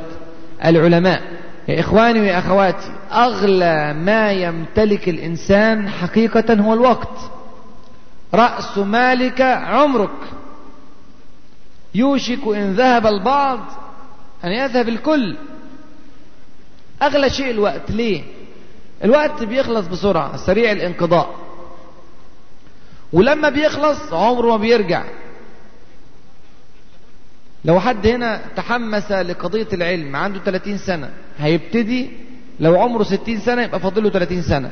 العلماء. يا إخواني ويا أخواتي أغلى ما يمتلك الإنسان حقيقة هو الوقت. رأس مالك عمرك. يوشك إن ذهب البعض أن يذهب الكل. أغلى شيء الوقت ليه؟ الوقت بيخلص بسرعة سريع الانقضاء. ولما بيخلص عمره ما بيرجع. لو حد هنا تحمس لقضية العلم عنده 30 سنة هيبتدي لو عمره 60 سنة يبقى فاضله 30 سنة.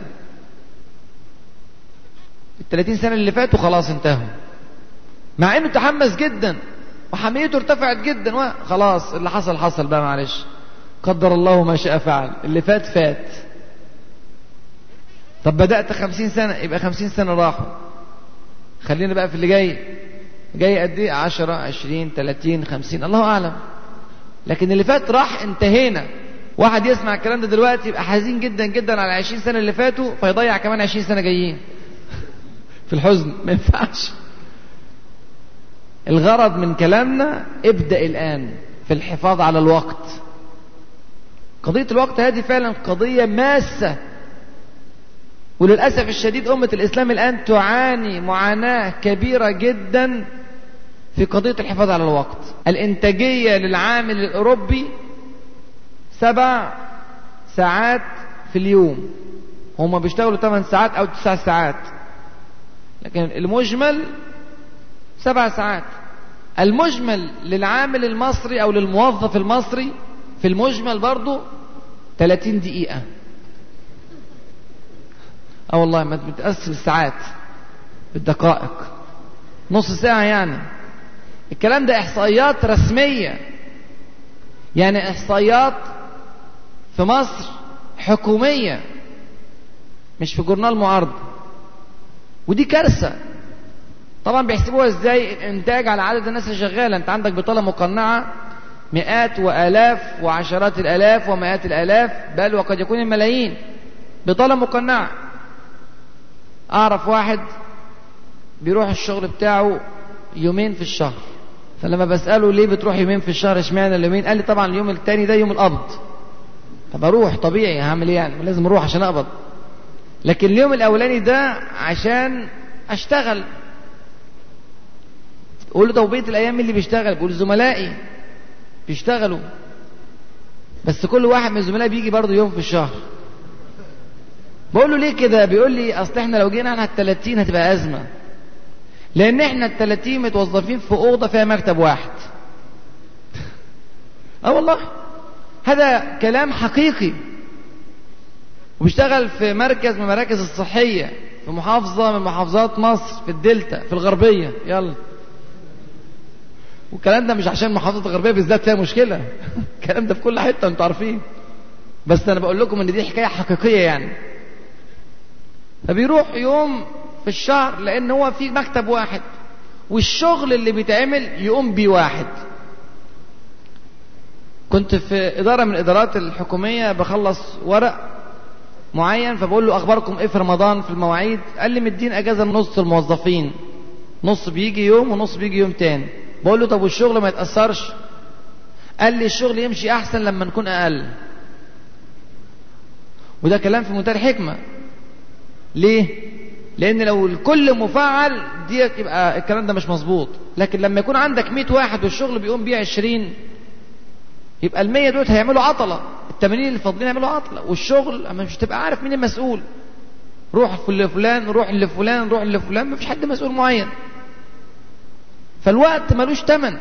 ال 30 سنة اللي فاتوا خلاص انتهوا. مع إنه تحمس جدا وحميته ارتفعت جدا وخلاص اللي حصل حصل بقى معلش. قدر الله ما شاء فعل. اللي فات فات. طب بدأت خمسين سنة يبقى خمسين سنة راحوا. خلينا بقى في اللي جاي. جاي قد إيه؟ عشرة عشرين تلاتين خمسين. الله أعلم. لكن اللي فات راح انتهينا. واحد يسمع الكلام ده دلوقتي يبقى حزين جدا جدا على 20 سنة اللي فاتوا فيضيع كمان 20 سنة جايين. في الحزن. ما ينفعش. الغرض من كلامنا ابدأ الآن في الحفاظ على الوقت. قضية الوقت هذه فعلا قضية ماسة. وللأسف الشديد أمة الإسلام الآن تعاني معاناة كبيرة جدا. في قضية الحفاظ على الوقت. الإنتاجية للعامل الأوروبي سبع ساعات في اليوم. هم بيشتغلوا 8 ساعات أو 9 ساعات. لكن المجمل سبع ساعات. المجمل للعامل المصري أو للموظف المصري في المجمل برضو 30 دقيقة. آه والله ما بتقسم الساعات بالدقائق نص ساعة يعني. الكلام ده إحصائيات رسمية. يعني إحصائيات في مصر حكومية مش في جورنال معارضة. ودي كارثة. طبعا بيحسبوها إزاي؟ الإنتاج على عدد الناس اللي شغالة. أنت عندك بطالة مقنعة مئات وآلاف وعشرات الآلاف ومئات الآلاف بل وقد يكون الملايين. بطالة مقنعة. أعرف واحد بيروح الشغل بتاعه يومين في الشهر. فلما بسأله ليه بتروح يومين في الشهر اشمعنى اليومين؟ قال لي طبعا اليوم الثاني ده يوم القبض. طب أروح؟ طبيعي هعمل إيه يعني؟ لازم أروح عشان أقبض. لكن اليوم الأولاني ده عشان أشتغل. قول له طب الأيام اللي بيشتغل. بيقول زملائي بيشتغلوا. بس كل واحد من الزملاء بيجي برضه يوم في الشهر. بقول له ليه كده؟ بيقول لي أصل إحنا لو جينا على ال 30 هتبقى أزمة. لأن إحنا ال 30 متوظفين في أوضة فيها مكتب واحد. آه والله. هذا كلام حقيقي. وبيشتغل في مركز من المراكز الصحية في محافظة من محافظات مصر في الدلتا في الغربية. يلا. والكلام ده مش عشان محافظة الغربية بالذات فيها مشكلة. الكلام ده في كل حتة أنتوا عارفين. بس أنا بقول لكم إن دي حكاية حقيقية يعني. فبيروح يوم في الشهر لأن هو في مكتب واحد والشغل اللي بيتعمل يقوم بيه واحد. كنت في إدارة من الإدارات الحكومية بخلص ورق معين فبقول له أخباركم إيه في رمضان في المواعيد؟ قال لي مدين أجازة نص الموظفين. نص بيجي يوم ونص بيجي يوم تاني. بقول له طب والشغل ما يتأثرش؟ قال لي الشغل يمشي أحسن لما نكون أقل. وده كلام في منتهى الحكمة. ليه؟ لأن لو الكل مفعل دي يبقى الكلام ده مش مظبوط. لكن لما يكون عندك 100 واحد والشغل بيقوم بيه 20 يبقى ال 100 دول هيعملوا عطلة. ال 80 اللي فاضلين هيعملوا عطلة. والشغل أما مش تبقى عارف مين المسؤول. روح لفلان روح لفلان روح لفلان مفيش حد مسؤول معين. فالوقت ملوش تمن.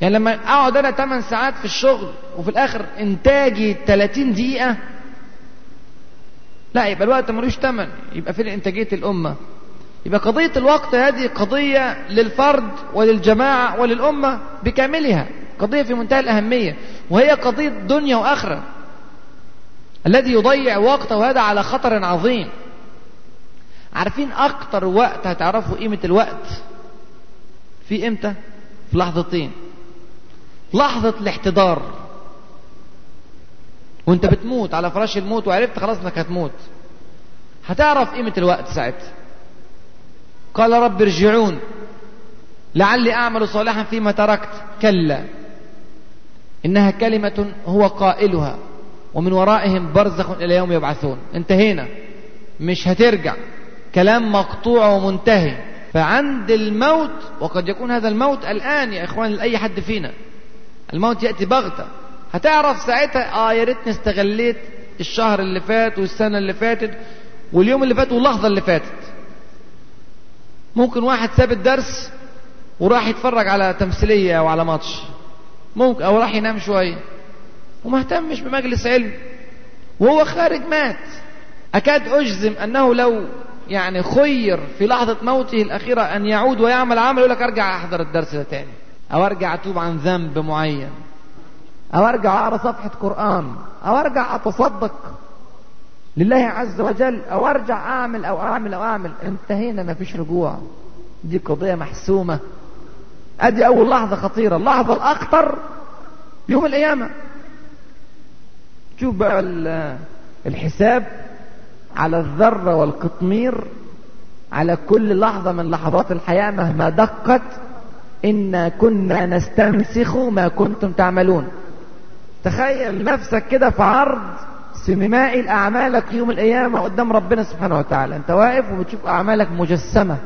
يعني لما أقعد أنا 8 ساعات في الشغل وفي الآخر إنتاجي 30 دقيقة لا يبقى الوقت ملوش تمن يبقى فين انتاجية الأمة. يبقى قضية الوقت هذه قضية للفرد وللجماعة وللأمة بكاملها قضية في منتهى الأهمية وهي قضية دنيا وآخرة. الذي يضيع وقته هذا على خطر عظيم. عارفين أكتر وقت هتعرفوا قيمة الوقت؟ في إمتى؟ في لحظتين. لحظة الاحتضار. وانت بتموت على فراش الموت وعرفت خلاص انك هتموت. هتعرف قيمة الوقت ساعتها. قال رب ارجعون. لعلي أعمل صالحا فيما تركت. كلا. إنها كلمة هو قائلها. ومن ورائهم برزخ إلى يوم يبعثون. انتهينا. مش هترجع. كلام مقطوع ومنتهي. فعند الموت وقد يكون هذا الموت الآن يا إخوان لأي حد فينا. الموت يأتي بغتة. هتعرف ساعتها آه يا ريتني استغليت الشهر اللي فات والسنة اللي فاتت واليوم اللي فات واللحظة اللي فاتت. ممكن واحد ساب الدرس وراح يتفرج على تمثيلية أو على ماتش. ممكن أو راح ينام شوية وما اهتمش بمجلس علم. وهو خارج مات. أكاد أجزم أنه لو يعني خير في لحظة موته الأخيرة أن يعود ويعمل عمل يقول لك أرجع أحضر الدرس ده تاني أو أرجع أتوب عن ذنب معين. أو أرجع أقرأ صفحة قرآن أو أرجع أتصدق لله عز وجل أو أرجع أعمل أو أعمل أو أعمل انتهينا ما فيش رجوع. دي قضية محسومة. أدي أول لحظة خطيرة اللحظة الأخطر يوم القيامة. شوف بقى الحساب على الذرة والقطمير على كل لحظة من لحظات الحياة مهما دقت إنا كنا نستنسخ ما كنتم تعملون. تخيل نفسك كده في عرض سينمائي لأعمالك يوم القيامة قدام ربنا سبحانه وتعالى. أنت واقف وبتشوف أعمالك مجسمة.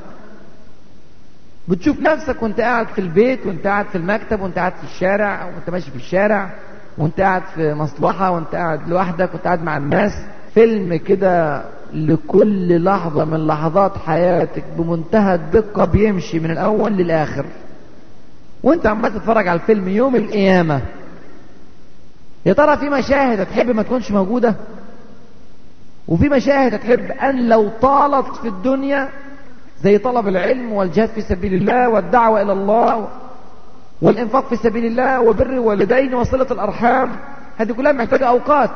بتشوف نفسك وأنت قاعد في البيت وأنت قاعد في المكتب وأنت قاعد في الشارع وأنت ماشي في الشارع وأنت قاعد في مصلحة وأنت قاعد لوحدك وأنت قاعد مع الناس. فيلم كده لكل لحظة من لحظات حياتك بمنتهى الدقة بيمشي من الأول للآخر. وأنت عمال تتفرج على الفيلم يوم القيامة. يا ترى في مشاهد هتحب ما تكونش موجودة؟ وفي مشاهد هتحب أن لو طالت في الدنيا زي طلب العلم والجهاد في سبيل الله والدعوة إلى الله والإنفاق في سبيل الله وبر الوالدين وصلة الأرحام هذه كلها محتاجة أوقات.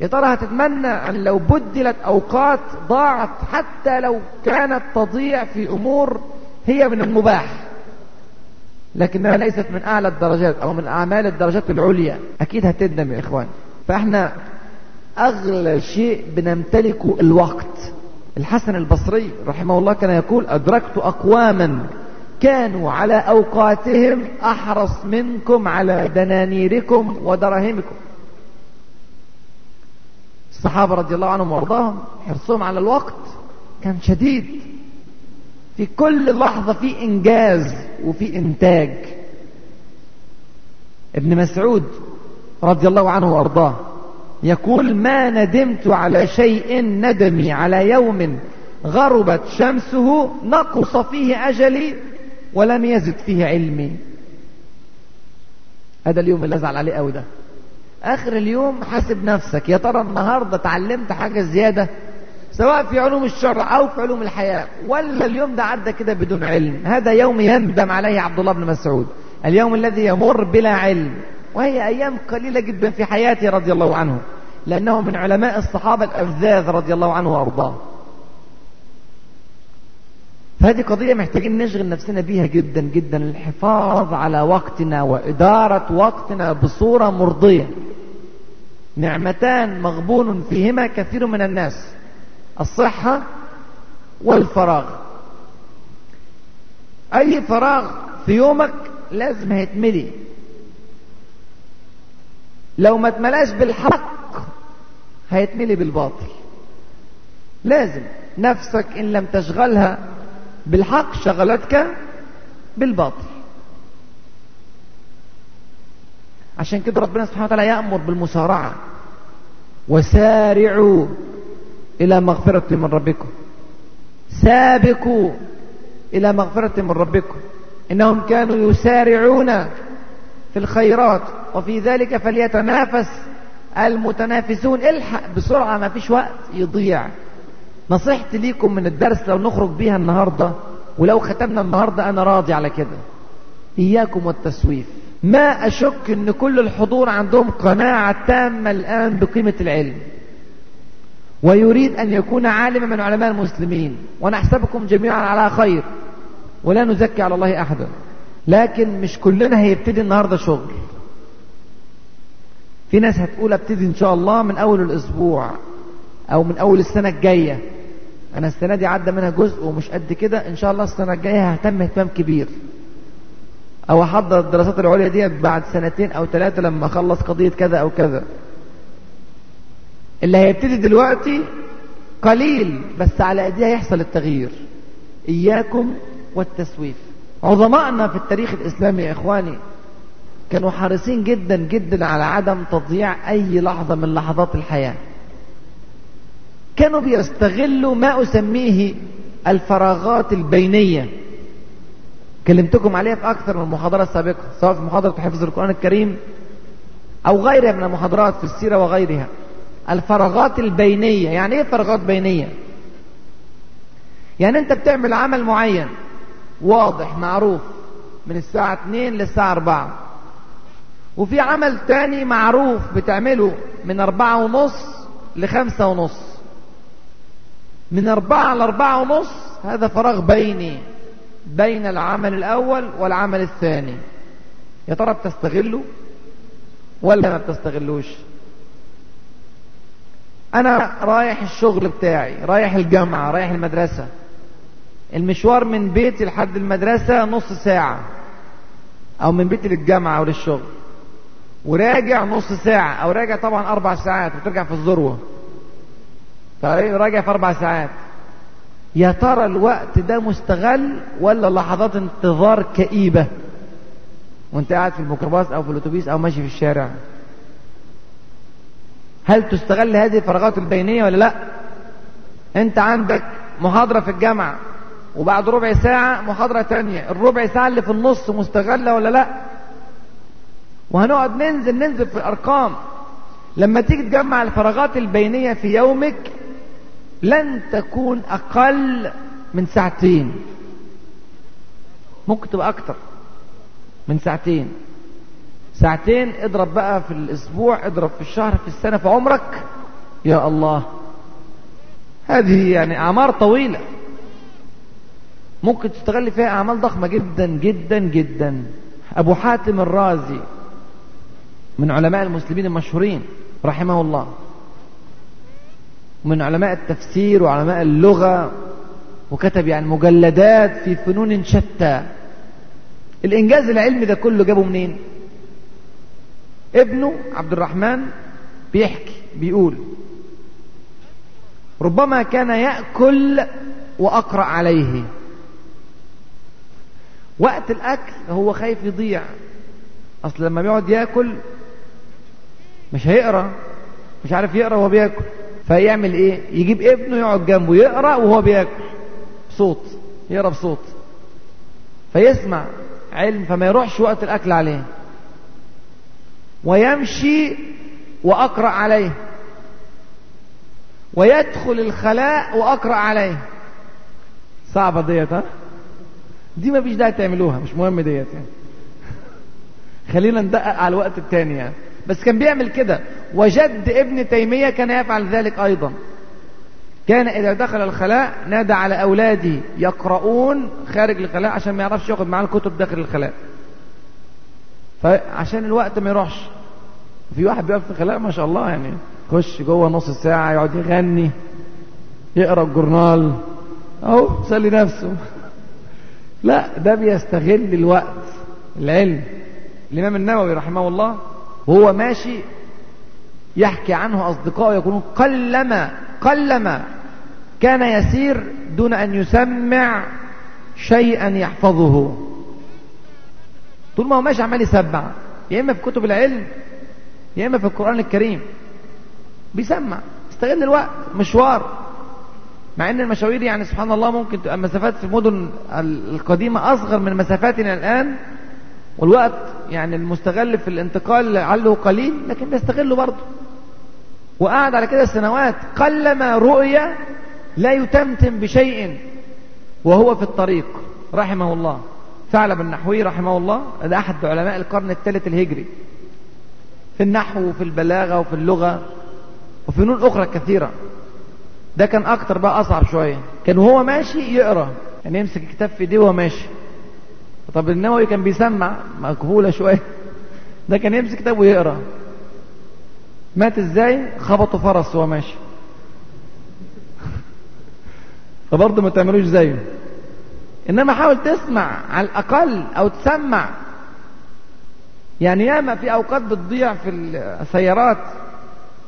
يا ترى هتتمنى أن لو بدلت أوقات ضاعت حتى لو كانت تضيع في أمور هي من المباح؟ لكنها ليست من أعلى الدرجات أو من أعمال الدرجات العليا. أكيد هتندم يا إخوان. فإحنا أغلى شيء بنمتلكه الوقت. الحسن البصري رحمه الله كان يقول أدركت أقواما كانوا على أوقاتهم أحرص منكم على دنانيركم ودراهمكم. الصحابة رضي الله عنهم وأرضاهم حرصهم على الوقت كان شديد. في كل لحظة في إنجاز وفي إنتاج. ابن مسعود رضي الله عنه وأرضاه يقول ما ندمت على شيء ندمي على يوم غربت شمسه نقص فيه أجلي ولم يزد فيه علمي. هذا اليوم اللي أزعل عليه قوي ده. آخر اليوم حاسب نفسك يا ترى النهارده اتعلمت حاجة زيادة سواء في علوم الشرع أو في علوم الحياة. ولا اليوم ده عدى كده بدون علم. هذا يوم يندم عليه عبد الله بن مسعود. اليوم الذي يمر بلا علم. وهي أيام قليلة جدا في حياته رضي الله عنه. لأنه من علماء الصحابة الافذاذ رضي الله عنه وأرضاه. فهذه قضية محتاجين نشغل نفسنا بيها جدا جدا. الحفاظ على وقتنا وإدارة وقتنا بصورة مرضية. نعمتان مغبون فيهما كثير من الناس. الصحة والفراغ. أي فراغ في يومك لازم هيتملي لو ما اتملاش بالحق هيتملي بالباطل. لازم نفسك إن لم تشغلها بالحق شغلتك بالباطل. عشان كده ربنا سبحانه وتعالى يأمر بالمسارعة. وسارعوا إلى مغفرة من ربكم. سابقوا إلى مغفرة من ربكم. إنهم كانوا يسارعون في الخيرات وفي ذلك فليتنافس المتنافسون. الحق بسرعة ما فيش وقت يضيع. نصيحتي ليكم من الدرس لو نخرج بيها النهاردة ولو ختمنا النهاردة أنا راضي على كده. إياكم والتسويف. ما أشك أن كل الحضور عندهم قناعة تامة الآن بقيمة العلم. ويريد أن يكون عالما من علماء المسلمين. ونحسبكم جميعا على خير. ولا نزكي على الله أحدا. لكن مش كلنا هيبتدي النهاردة شغل. في ناس هتقول أبتدي إن شاء الله من أول الأسبوع أو من أول السنة الجاية. أنا السنة دي عدى منها جزء ومش قد كده. إن شاء الله السنة الجاية ههتم اهتمام كبير. أو أحضر الدراسات العليا دي بعد سنتين أو ثلاثة لما أخلص قضية كذا أو كذا. اللي هيبتدي دلوقتي قليل بس على ايديها يحصل التغيير. إياكم والتسويف. عظمائنا في التاريخ الإسلامي يا إخواني كانوا حريصين جدا جدا على عدم تضييع أي لحظة من لحظات الحياة. كانوا بيستغلوا ما أسميه الفراغات البينية. كلمتكم عليها في أكثر من محاضرة سابقة سواء في محاضرة حفظ القرآن الكريم أو غيرها من المحاضرات في السيرة وغيرها. الفراغات البينية. يعني إيه فراغات بينية؟ يعني أنت بتعمل عمل معين واضح معروف من الساعة 2 للساعة 4 وفي عمل تاني معروف بتعمله من أربعة ونص لخمسة ونص. من أربعة لأربعة ونص هذا فراغ بيني بين العمل الأول والعمل الثاني. يا ترى بتستغله ولا ما بتستغلوش؟ أنا رايح الشغل بتاعي رايح الجامعة رايح المدرسة. المشوار من بيتي لحد المدرسة نص ساعة أو من بيتي للجامعة أو للشغل. وراجع نص ساعة أو راجع طبعا أربع ساعات وترجع في الذروة. راجع في أربع ساعات. يا ترى الوقت ده مستغل ولا لحظات انتظار كئيبة؟ وانت قاعد في الميكروباص أو في الأتوبيس أو ماشي في الشارع. هل تستغل هذه الفراغات البينية ولا لا؟ انت عندك محاضرة في الجامعة وبعد ربع ساعة محاضرة تانية الربع ساعة اللي في النص مستغلة ولا لا؟ وهنقعد ننزل ننزل في الأرقام. لما تيجي تجمع الفراغات البينية في يومك لن تكون أقل من ساعتين. ممكن تبقى أكتر من ساعتين. ساعتين اضرب بقى في الأسبوع اضرب في الشهر في السنة في عمرك. يا الله. هذه يعني أعمار طويلة. ممكن تستغل فيها أعمال ضخمة جدا جدا جدا. أبو حاتم الرازي من علماء المسلمين المشهورين رحمه الله. من علماء التفسير وعلماء اللغة. وكتب يعني مجلدات في فنون شتى. الإنجاز العلمي ده كله جابه منين؟ ابنه عبد الرحمن بيحكي بيقول ربما كان يأكل وأقرأ عليه. وقت الأكل هو خايف يضيع. أصل لما بيقعد يأكل مش هيقرأ مش عارف يقرأ وهو بيأكل. فيعمل إيه؟ يجيب ابنه يقعد جنبه يقرأ وهو بيأكل. بصوت يقرأ بصوت. فيسمع علم فما يروحش وقت الأكل عليه. ويمشي وأقرأ عليه. ويدخل الخلاء وأقرأ عليه. صعبة ديت ها؟ دي ما فيش داعي تعملوها مش مهم ديت يعني. خلينا ندقق على الوقت التاني يعني. بس كان بيعمل كده. وجد ابن تيمية كان يفعل ذلك أيضا. كان إذا دخل الخلاء نادى على أولاده يقرؤون خارج الخلاء عشان ما يعرفش ياخد معاه الكتب داخل الخلاء. فعشان الوقت ما يروحش. في واحد بيقف في الخلاء ما شاء الله يعني. يخش جوه نص ساعة يقعد يغني يقرأ الجورنال. أهو يسلي نفسه. لا ده بيستغل الوقت العلم. الإمام النووي رحمه الله وهو ماشي يحكي عنه أصدقائه يقولون قلما قلما كان يسير دون أن يسمع شيئا يحفظه. طول ما هو ماشي عمال يسمع. يا إما في كتب العلم يا إما في القرآن الكريم. بيسمع. استغل الوقت. مشوار. مع إن المشاوير يعني سبحان الله ممكن تبقى المسافات في المدن القديمة أصغر من مسافاتنا الآن. والوقت يعني المستغل في الانتقال لعله قليل لكن بيستغله برضه. وقعد على كده سنوات. قلما رؤية لا يتمتم بشيء وهو في الطريق. رحمه الله. ثعلب النحوي رحمه الله ده أحد علماء القرن الثالث الهجري. في النحو وفي البلاغة وفي اللغة وفي أخرى كثيرة. ده كان أكتر بقى أصعب شوية. كان وهو ماشي يقرأ. يعني يمسك الكتاب في ايديه وهو ماشي. طب النووي كان بيسمع مقبولة شوية. ده كان يمسك كتاب ويقرأ. مات إزاي؟ خبطوا فرس وهو ماشي. فبرضه ما تعملوش زيه. إنما حاول تسمع على الأقل أو تسمع. يعني ياما في أوقات بتضيع في السيارات.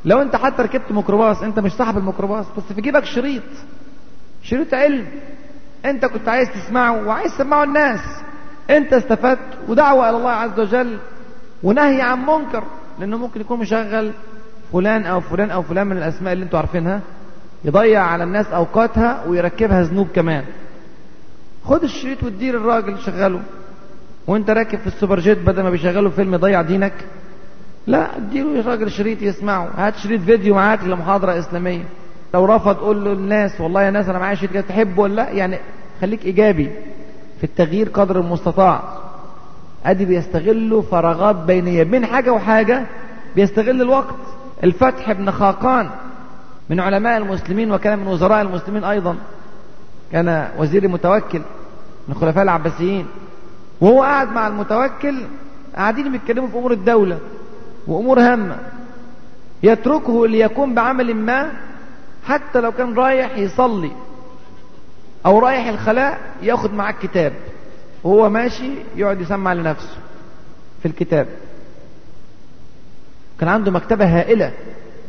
لو أنت حتى ركبت ميكروباص أنت مش صاحب الميكروباص بس في جيبك شريط. شريط علم. أنت كنت عايز تسمعه وعايز تسمعه الناس. أنت استفدت ودعوة إلى الله عز وجل ونهي عن منكر لأنه ممكن يكون مشغل فلان أو فلان أو فلان من الأسماء اللي أنتوا عارفينها يضيع على الناس أوقاتها ويركبها ذنوب كمان. خد الشريط واديه للراجل شغله. وانت راكب في السوبر جيت بدل ما بيشغلوا فيلم يضيع دينك. لا اديله الراجل شريط يسمعه. هات شريط فيديو معاك لمحاضرة إسلامية. لو رفض قول له الناس والله يا ناس أنا معايا شريط تحبه ولا لأ؟ يعني خليك إيجابي في التغيير قدر المستطاع. أدي بيستغلوا فراغات بينية. بين حاجة وحاجة بيستغل الوقت. الفتح بن خاقان من علماء المسلمين وكان من وزراء المسلمين أيضا. كان وزير المتوكل من الخلفاء العباسيين وهو قاعد مع المتوكل قاعدين بيتكلموا في أمور الدولة وأمور هامة يتركه ليكون بعمل ما حتى لو كان رايح يصلي أو رايح الخلاء ياخد معاه الكتاب وهو ماشي يقعد يسمع لنفسه في الكتاب. كان عنده مكتبة هائلة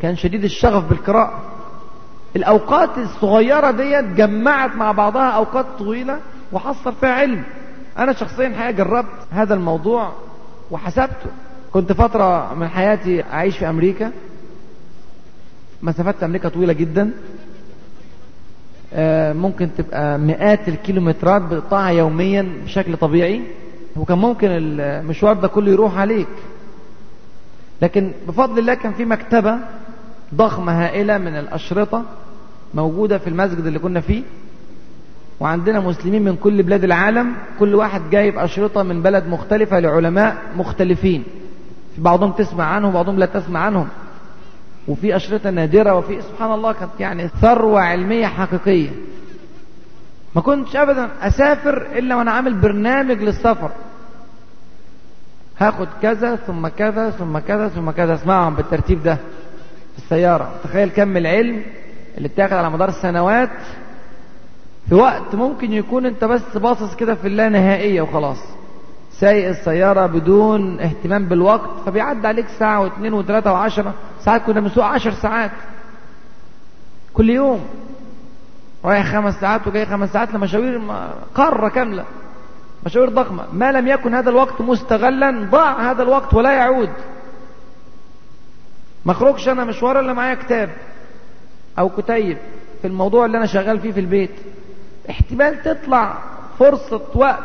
كان شديد الشغف بالقراءة. الأوقات الصغيرة ديت جمعت مع بعضها أوقات طويلة وحصل فيها علم. أنا شخصيا حقيقة جربت هذا الموضوع وحسبته. كنت فترة من حياتي أعيش في أمريكا. مسافات أمريكا طويلة جدا. ممكن تبقى مئات الكيلومترات بتقطعها يوميا بشكل طبيعي. وكان ممكن المشوار ده كله يروح عليك. لكن بفضل الله كان في مكتبة ضخمة هائلة من الأشرطة موجودة في المسجد اللي كنا فيه. وعندنا مسلمين من كل بلاد العالم. كل واحد جايب أشرطة من بلد مختلفة لعلماء مختلفين. في بعضهم تسمع عنهم وبعضهم لا تسمع عنهم. وفي أشرطة نادرة وفي سبحان الله كانت يعني ثروة علمية حقيقية. ما كنتش أبدا أسافر إلا وأنا عامل برنامج للسفر. هاخد كذا ثم كذا ثم كذا ثم كذا. اسمعهم بالترتيب ده في السيارة. تخيل كم العلم اللي اتاخد على مدار السنوات في وقت ممكن يكون انت بس باصص كده في اللانهائية وخلاص. سايق السيارة بدون اهتمام بالوقت فبيعدي عليك ساعة واثنين وثلاثة وعشرة. ساعات كنا بنسوق عشر ساعات. كل يوم. رايح خمس ساعات وجاي خمس ساعات لمشاوير قارة كاملة. مشاوير ضخمة. ما لم يكن هذا الوقت مستغلا ضاع هذا الوقت ولا يعود. ما اخرجش أنا مشوار إلا معايا كتاب. أو كتيب في الموضوع اللي أنا شغال فيه في البيت. احتمال تطلع فرصة وقت.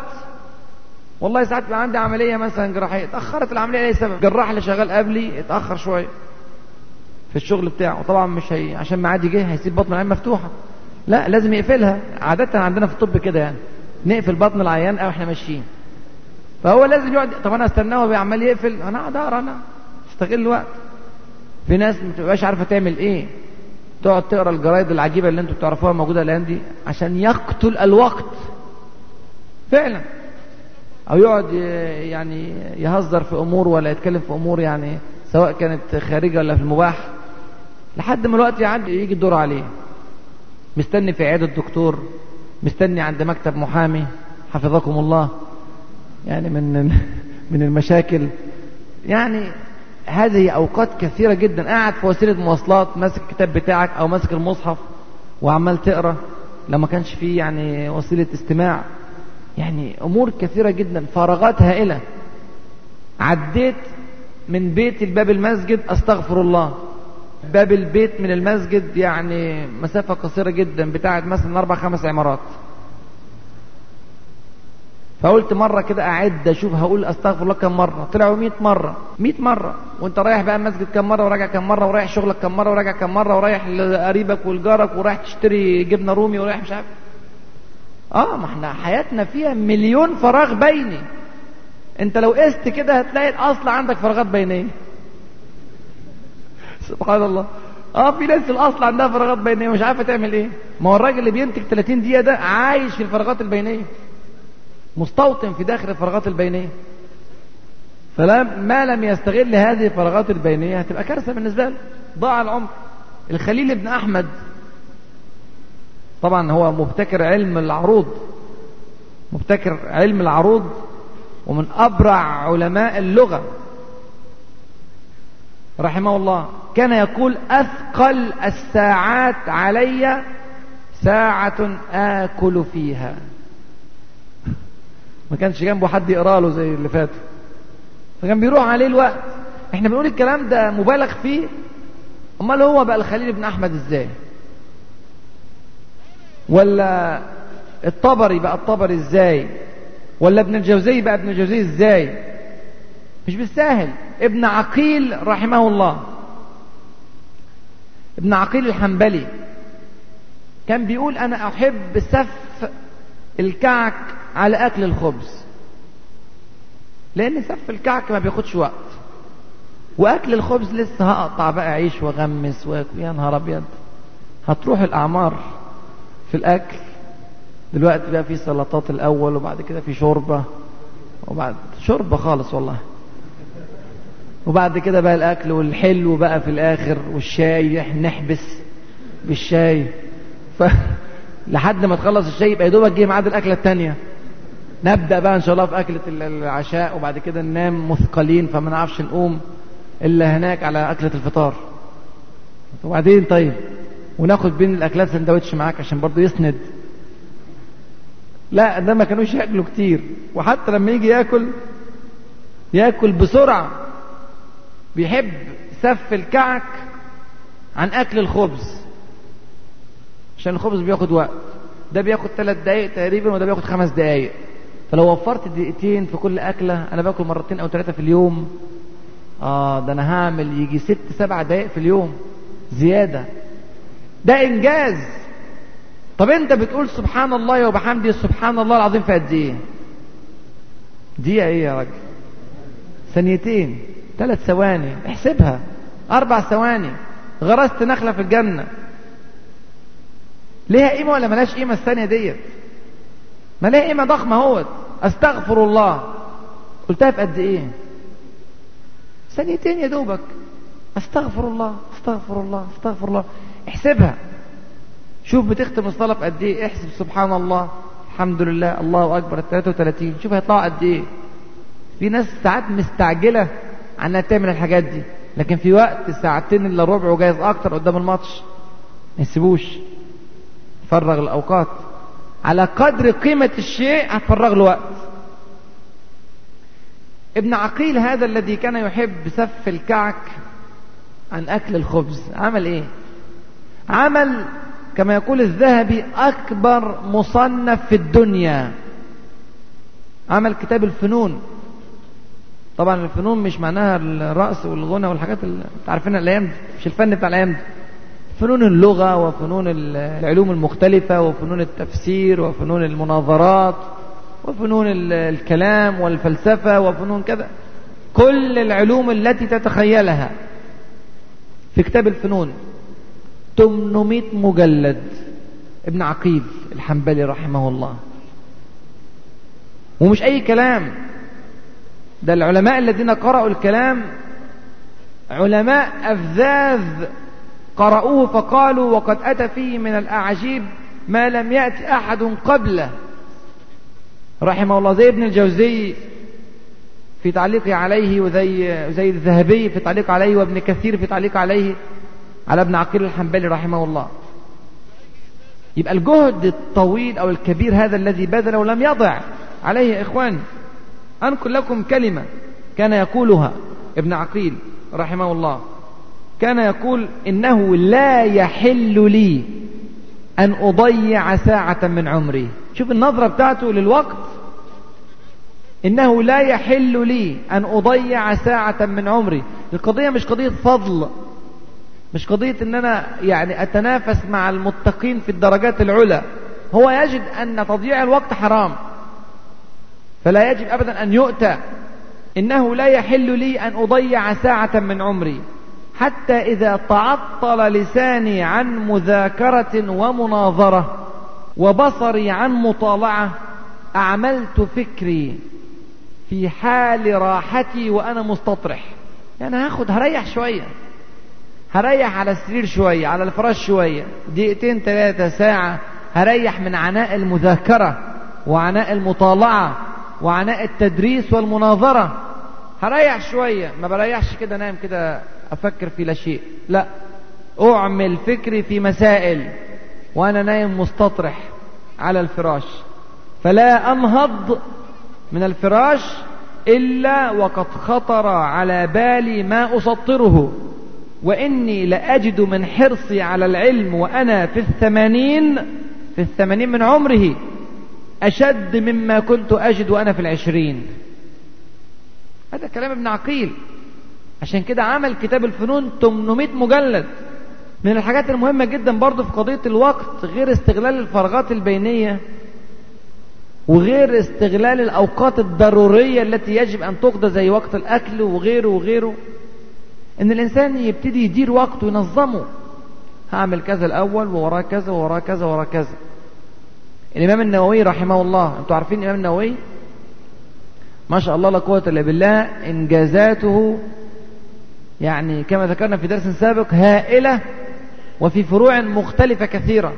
والله ساعات بيبقى عندي عملية مثلا جراحية. اتأخرت العملية لأي سبب؟ الجراح اللي شغال قبلي اتأخر شوية في الشغل بتاعه. طبعا مش هي عشان معادي جه هيسيب بطن العين مفتوحة. لا لازم يقفلها. عادة عندنا في الطب كده يعني. نقفل بطن العيان أو إحنا ماشيين. فهو لازم يقعد طب أنا أستناه وهو عمال يقفل. أنا اقعد اقرا أنا أستغل الوقت في ناس ما بتبقاش عارفة تعمل إيه. تقعد تقرأ الجرايد العجيبة اللي أنتوا بتعرفوها موجودة الأيام دي عشان يقتل الوقت. فعلا. أو يقعد يعني يهزر في أمور ولا يتكلم في أمور يعني سواء كانت خارجة ولا في المباح. لحد ما الوقت يعدي يجي الدور عليه. مستني في عيادة الدكتور مستني عند مكتب محامي. حفظكم الله. يعني من من المشاكل. يعني هذه أوقات كثيرة جدا. قاعد في وسيلة مواصلات ماسك الكتاب بتاعك أو ماسك المصحف وعمال تقرأ. لما كانش فيه يعني وسيلة استماع. يعني أمور كثيرة جدا. فراغات هائلة. عديت من بيت لباب المسجد أستغفر الله. باب البيت من المسجد يعني مسافة قصيرة جدا بتاعت مثلا أربع خمس عمارات. فقلت مرة كده أعد أشوف هقول أستغفر الله كم مرة. طلعوا 100 مرة. 100 مرة. وأنت رايح بقى المسجد كم مرة وراجع كم مرة ورايح شغلك كم مرة وراجع كم مرة ورايح لقريبك ولجارك ورايح تشتري جبنة رومي ورايح مش عارف. آه ما إحنا حياتنا فيها مليون فراغ بيني. أنت لو قست كده هتلاقي الأصل عندك فراغات بينية. سبحان الله. آه في ناس الأصل عندها فراغات بينية مش عارفة تعمل إيه. ما هو الراجل اللي بينتج 30 دقيقة ده عايش في الفراغات البينية. مستوطن في داخل الفراغات البينية. فما لم يستغل هذه الفراغات البينية هتبقى كارثة بالنسبة له. ضاع العمر. الخليل بن أحمد طبعا هو مبتكر علم العروض مبتكر علم العروض ومن أبرع علماء اللغة. رحمه الله كان يقول أثقل الساعات علي ساعة آكل فيها. ما كانش جنبه حد يقرأ له زي اللي فاتوا فكان بيروح عليه الوقت. إحنا بنقول الكلام ده مبالغ فيه. أمال هو بقى الخليل بن أحمد إزاي؟ ولا الطبري بقى الطبري إزاي؟ ولا ابن الجوزي بقى ابن الجوزي إزاي؟ مش بالساهل. ابن عقيل رحمه الله. ابن عقيل الحنبلي. كان بيقول أنا أحب سف الكعك على أكل الخبز. لأن سف الكعك ما بياخدش وقت. وأكل الخبز لسه هقطع بقى عيش واغمس وآكل. يا نهار أبيض. هتروح الأعمار في الأكل. دلوقتي بقى في سلطات الأول وبعد كده في شوربة. وبعد شوربة خالص والله. وبعد كده بقى الأكل والحلو بقى في الآخر والشاي. نحبس بالشاي. ف... لحد ما تخلص الشاي يبقى يا دوبك جه ميعاد الأكلة التانية. نبدأ بقى إن شاء الله في أكلة العشاء وبعد كده ننام مثقلين فما نعرفش نقوم إلا هناك على أكلة الفطار. وبعدين طيب وناخد بين الأكلات سندوتش معاك عشان برضه يسند. لا ده ما كانوش ياكلوا كتير. وحتى لما يجي ياكل ياكل بسرعة. بيحب سف الكعك عن أكل الخبز. عشان الخبز بياخد وقت. ده بياخد ثلاث دقايق تقريبا وده بياخد خمس دقايق. فلو وفرت دقيقتين في كل أكلة أنا باكل مرتين أو ثلاثة في اليوم. آه ده أنا هعمل يجي ست سبع دقايق في اليوم. زيادة. ده إنجاز. طب أنت بتقول سبحان الله وبحمده سبحان الله العظيم في قد إيه؟ دقيقة إيه يا راجل؟ ثانيتين. ثلاث ثواني. احسبها. أربع ثواني. غرست نخلة في الجنة. ليها قيمة ولا ملهاش قيمة الثانية ديت؟ ما ليها قيمة ضخمة اهوت أستغفر الله. قلتها في قد إيه؟ ثانيتين يا دوبك. أستغفر الله أستغفر الله أستغفر الله. احسبها. شوف بتختم الصلاة في قد إيه. احسب سبحان الله. الحمد لله. الله أكبر. 33 شوف هيطلعوا قد إيه. في ناس ساعات مستعجلة عنها تعمل الحاجات دي. لكن في وقت ساعتين إلا ربع وجايز أكتر قدام الماتش. ما يسيبوش. فرغ الأوقات. على قدر قيمة الشيء هتفرغ له وقت. ابن عقيل هذا الذي كان يحب سف الكعك عن أكل الخبز عمل إيه؟ عمل كما يقول الذهبي أكبر مصنف في الدنيا. عمل كتاب الفنون. طبعا الفنون مش معناها الرقص والغنى والحاجات اللي عارفينها الأيام دي مش الفن بتاع الأيام دي. فنون اللغة وفنون العلوم المختلفة وفنون التفسير وفنون المناظرات وفنون الكلام والفلسفة وفنون كذا. كل العلوم التي تتخيلها في كتاب الفنون 800 مجلد. ابن عقيل الحنبلي رحمه الله. ومش أي كلام. ده العلماء الذين قرأوا الكلام علماء أفذاذ قرأوه فقالوا وقد أتى فيه من الأعاجيب ما لم يأتي أحد قبله. رحمه الله زي ابن الجوزي في تعليقه عليه وزي زي الذهبي في تعليق عليه وابن كثير في تعليق عليه على ابن عقيل الحنبلي رحمه الله. يبقى الجهد الطويل أو الكبير هذا الذي بذله لم يضع عليه يا أنقل لكم كلمة كان يقولها ابن عقيل رحمه الله. كان يقول إنه لا يحل لي أن أضيع ساعة من عمري. شوف النظرة بتاعته للوقت. إنه لا يحل لي أن أضيع ساعة من عمري. القضية مش قضية فضل. مش قضية إن أنا يعني أتنافس مع المتقين في الدرجات العلى. هو يجد أن تضييع الوقت حرام. فلا يجب أبدا أن يؤتى. إنه لا يحل لي أن أضيع ساعة من عمري. حتى إذا تعطل لساني عن مذاكرة ومناظرة وبصري عن مطالعة أعملت فكري في حال راحتي وأنا مستطرح. يعني هاخد هريح شوية. هريح على السرير شوية على الفراش شوية. دقيقتين ثلاثة ساعة. هريح من عناء المذاكرة وعناء المطالعة وعناء التدريس والمناظرة. هريح شوية. ما بريحش كده نايم كده أفكر في لا شيء. لا أعمل فكري في مسائل وأنا نايم مستطرح على الفراش. فلا أنهض من الفراش إلا وقد خطر على بالي ما أسطره. وإني لأجد من حرصي على العلم وأنا في الثمانين في الثمانين من عمره أشد مما كنت أجد وأنا في العشرين. هذا كلام ابن عقيل. عشان كده عمل كتاب الفنون 800 مجلد. من الحاجات المهمة جدا برضو في قضية الوقت غير استغلال الفراغات البينية وغير استغلال الأوقات الضرورية التي يجب أن تقضى زي وقت الأكل وغيره وغيره. إن الإنسان يبتدي يدير وقته وينظمه. هعمل كذا الأول ووراه كذا ووراه كذا ووراه كذا. الإمام النووي رحمه الله أنتوا عارفين الإمام النووي؟ ما شاء الله لا قوة إلا بالله إنجازاته يعني كما ذكرنا في درس سابق هائلة وفي فروع مختلفة كثيرة.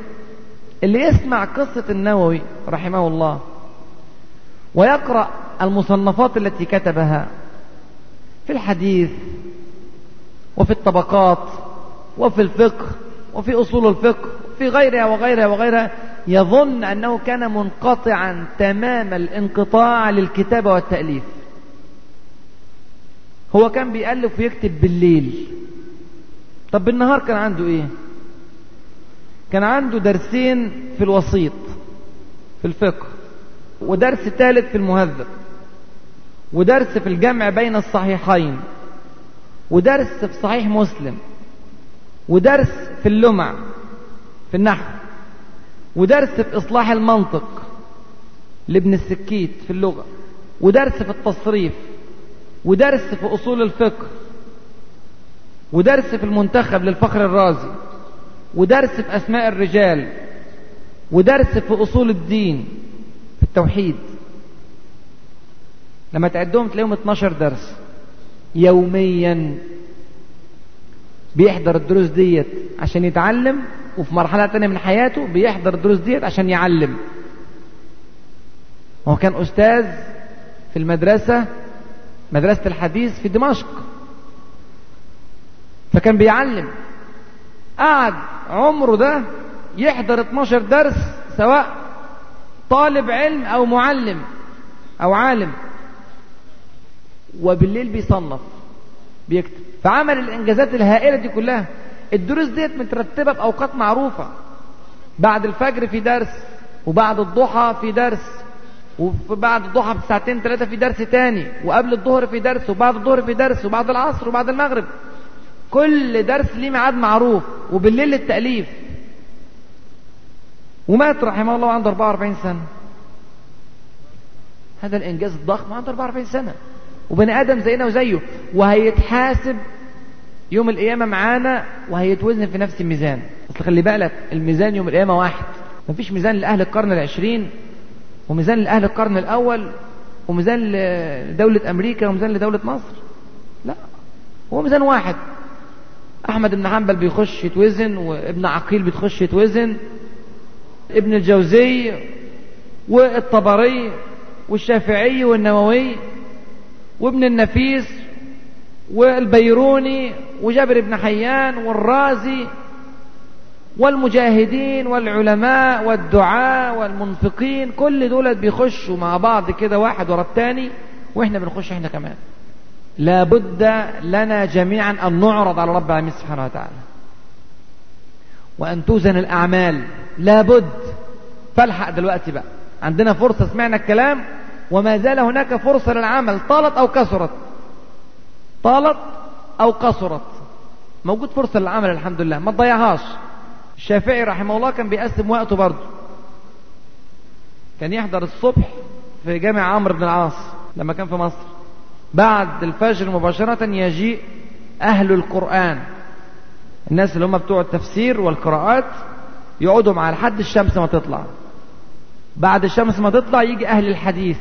اللي يسمع قصة النووي رحمه الله ويقرأ المصنفات التي كتبها في الحديث وفي الطبقات وفي الفقه وفي أصول الفقه في غيرها وغيرها وغيرها يظن أنه كان منقطعا تمام الانقطاع للكتابة والتأليف. هو كان بيألف ويكتب بالليل. طب بالنهار كان عنده إيه؟ كان عنده درسين في الوسيط في الفقه ودرس ثالث في المهذب ودرس في الجمع بين الصحيحين ودرس في صحيح مسلم ودرس في اللمع في النحو. ودرس في إصلاح المنطق لابن السكيت في اللغة ودرس في التصريف ودرس في أصول الفقه ودرس في المنتخب للفخر الرازي ودرس في أسماء الرجال ودرس في أصول الدين في التوحيد. لما تعدهم تلاقيهم 12 درس يوميا. بيحضر الدروس ديت عشان يتعلم وفي مرحلة تانية من حياته بيحضر الدروس ديت عشان يعلم. هو كان أستاذ في المدرسة مدرسة الحديث في دمشق. فكان بيعلم. قعد عمره ده يحضر 12 درس سواء طالب علم أو معلم أو عالم. وبالليل بيصنف. بيكتب. فعمل الإنجازات الهائلة دي كلها. الدروس ديت مترتبة بأوقات معروفة. بعد الفجر في درس وبعد الضحى في درس وبعد الضحى بساعتين ثلاثة في درس تاني وقبل الظهر في درس وبعد الظهر في درس وبعد العصر وبعد المغرب. كل درس ليه ميعاد معروف وبالليل التأليف ومات رحمه الله عنده 44 سنة. هذا الإنجاز الضخم عنده 44 سنة. وبني آدم زينا وزيه وهيتحاسب يوم القيامة معانا وهيتوزن في نفس الميزان. أصل خلي بالك الميزان يوم القيامة واحد. مفيش ميزان لأهل القرن العشرين وميزان لأهل القرن الأول وميزان لدولة أمريكا وميزان لدولة مصر. لا هو ميزان واحد. أحمد بن حنبل بيخش يتوزن وابن عقيل بتخش يتوزن ابن الجوزي والطبري والشافعي والنووي. وابن النفيس والبيروني وجابر بن حيان والرازي والمجاهدين والعلماء والدعاء والمنفقين كل دول بيخشوا مع بعض كده واحد ورا الثاني وإحنا بنخش إحنا كمان. لابد لنا جميعا أن نعرض على رب العالمين سبحانه وتعالى. وأن توزن الأعمال. لابد فالحق دلوقتي بقى. عندنا فرصة سمعنا الكلام؟ وما زال هناك فرصة للعمل طالت أو كثرت طالت أو قصرت موجود فرصة للعمل الحمد لله ما تضيعهاش. الشافعي رحمه الله كان بيقسم وقته برضه. كان يحضر الصبح في جامع عمرو بن العاص لما كان في مصر. بعد الفجر مباشرة يجيء أهل القرآن. الناس اللي هم بتوع التفسير والقراءات يقعدوا معاه لحد الشمس ما تطلع. بعد الشمس ما تطلع يجي أهل الحديث.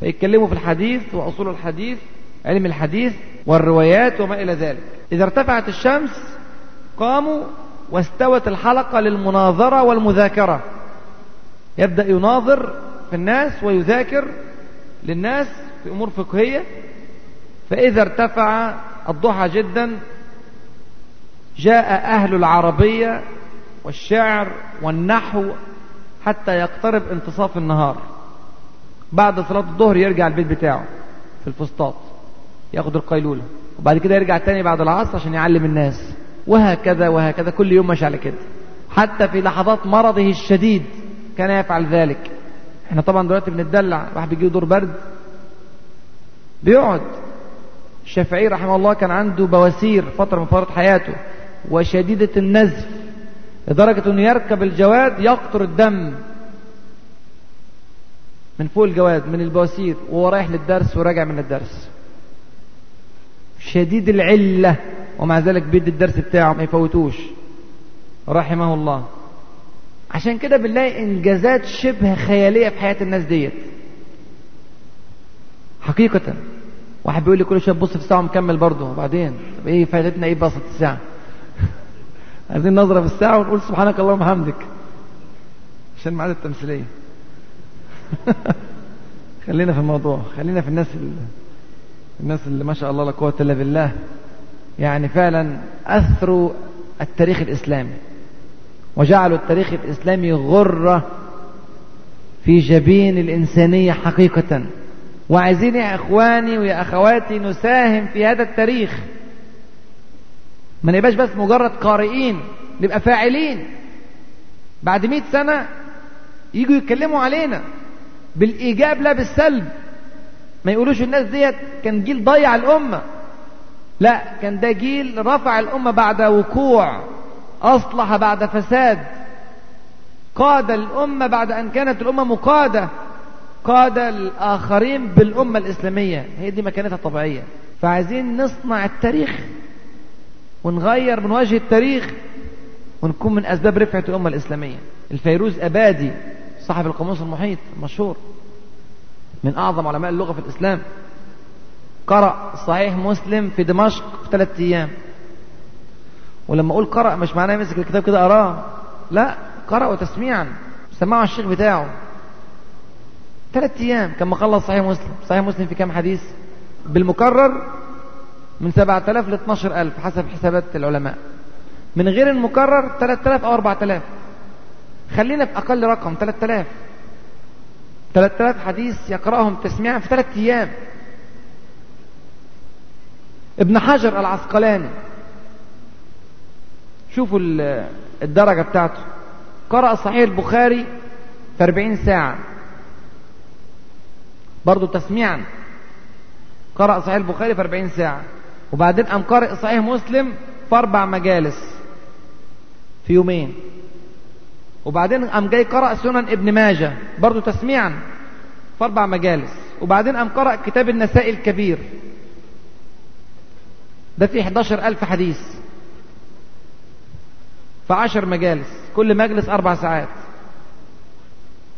فيتكلموا في الحديث وأصول الحديث علم الحديث والروايات وما إلى ذلك. إذا ارتفعت الشمس قاموا واستوت الحلقة للمناظرة والمذاكرة. يبدأ يناظر في الناس ويذاكر للناس في أمور فقهية. فإذا ارتفع الضحى جدا جاء أهل العربية والشعر والنحو حتى يقترب انتصاف النهار. بعد صلاة الظهر يرجع البيت بتاعه في الفسطاط ياخد القيلولة وبعد كده يرجع تاني بعد العصر عشان يعلم الناس. وهكذا وهكذا كل يوم ماشي على كده. حتى في لحظات مرضه الشديد كان يفعل ذلك. إحنا طبعا دلوقتي بنتدلع واحد بيجيله دور برد بيقعد. الشافعي رحمه الله كان عنده بواسير فترة من فترات حياته وشديدة النزف لدرجة إنه يركب الجواد يقطر الدم. من فوق الجواد من البواسير وهو رايح للدرس وراجع من الدرس. شديد العلة ومع ذلك بيدي الدرس بتاعه ما يفوتوش. رحمه الله. عشان كده بنلاقي إنجازات شبه خيالية في حياة الناس ديت. حقيقة. واحد بيقول لي كل شوية تبص في الساعة ومكمل برضه. وبعدين؟ طب إيه فايدتنا إيه بصت الساعة؟ عايزين نظره في الساعة ونقول سبحانك اللهم وبحمدك. عشان ميعاد التمثيلية. خلينا في الموضوع. خلينا في الناس اللي الناس اللي ما شاء الله لا قوة إلا بالله. يعني فعلا أثروا التاريخ الإسلامي. وجعلوا التاريخ الإسلامي غرة في جبين الإنسانية حقيقة. وعايزين يا إخواني ويا أخواتي نساهم في هذا التاريخ. ما نبقاش بس مجرد قارئين نبقى فاعلين. بعد مئة سنة يجوا يتكلموا علينا. بالإيجاب لا بالسلب. ما يقولوش الناس ديت كان جيل ضيع الأمة. لا كان ده جيل رفع الأمة بعد وقوع أصلح بعد فساد. قاد الأمة بعد أن كانت الأمة مقادة. قاد الآخرين بالأمة الإسلامية. هي دي مكانتها الطبيعية. فعايزين نصنع التاريخ ونغير من وجه التاريخ ونكون من أسباب رفعة الأمة الإسلامية. الفيروز أبادي. صاحب القاموس المحيط المشهور من أعظم علماء اللغة في الإسلام. قرأ صحيح مسلم في دمشق في ثلاثة أيام. ولما أقول قرأ مش معناه يمسك الكتاب كده أراه لا قرأ تسميعا. سمعه الشيخ بتاعه. ثلاث أيام كان مخلص صحيح مسلم. صحيح مسلم في كام حديث؟ بالمكرر من 7000 ل 12000 حسب حسابات العلماء. من غير المكرر 3000 أو 4000 خلينا في أقل رقم 3000 3000 حديث يقرأهم تسميعا في ثلاث أيام. ابن حجر العسقلاني شوفوا الدرجة بتاعته. قرأ صحيح البخاري في 40 ساعة. برضه تسميعا. قرأ صحيح البخاري في 40 ساعة. وبعدين قام قارئ صحيح مسلم في أربع مجالس في يومين. وبعدين قام جاي قرأ سنن ابن ماجه برضه تسميعا في أربع مجالس. وبعدين قام قرأ كتاب النساء الكبير. ده فيه 11 ألف حديث. في عشر مجالس. كل مجلس أربع ساعات.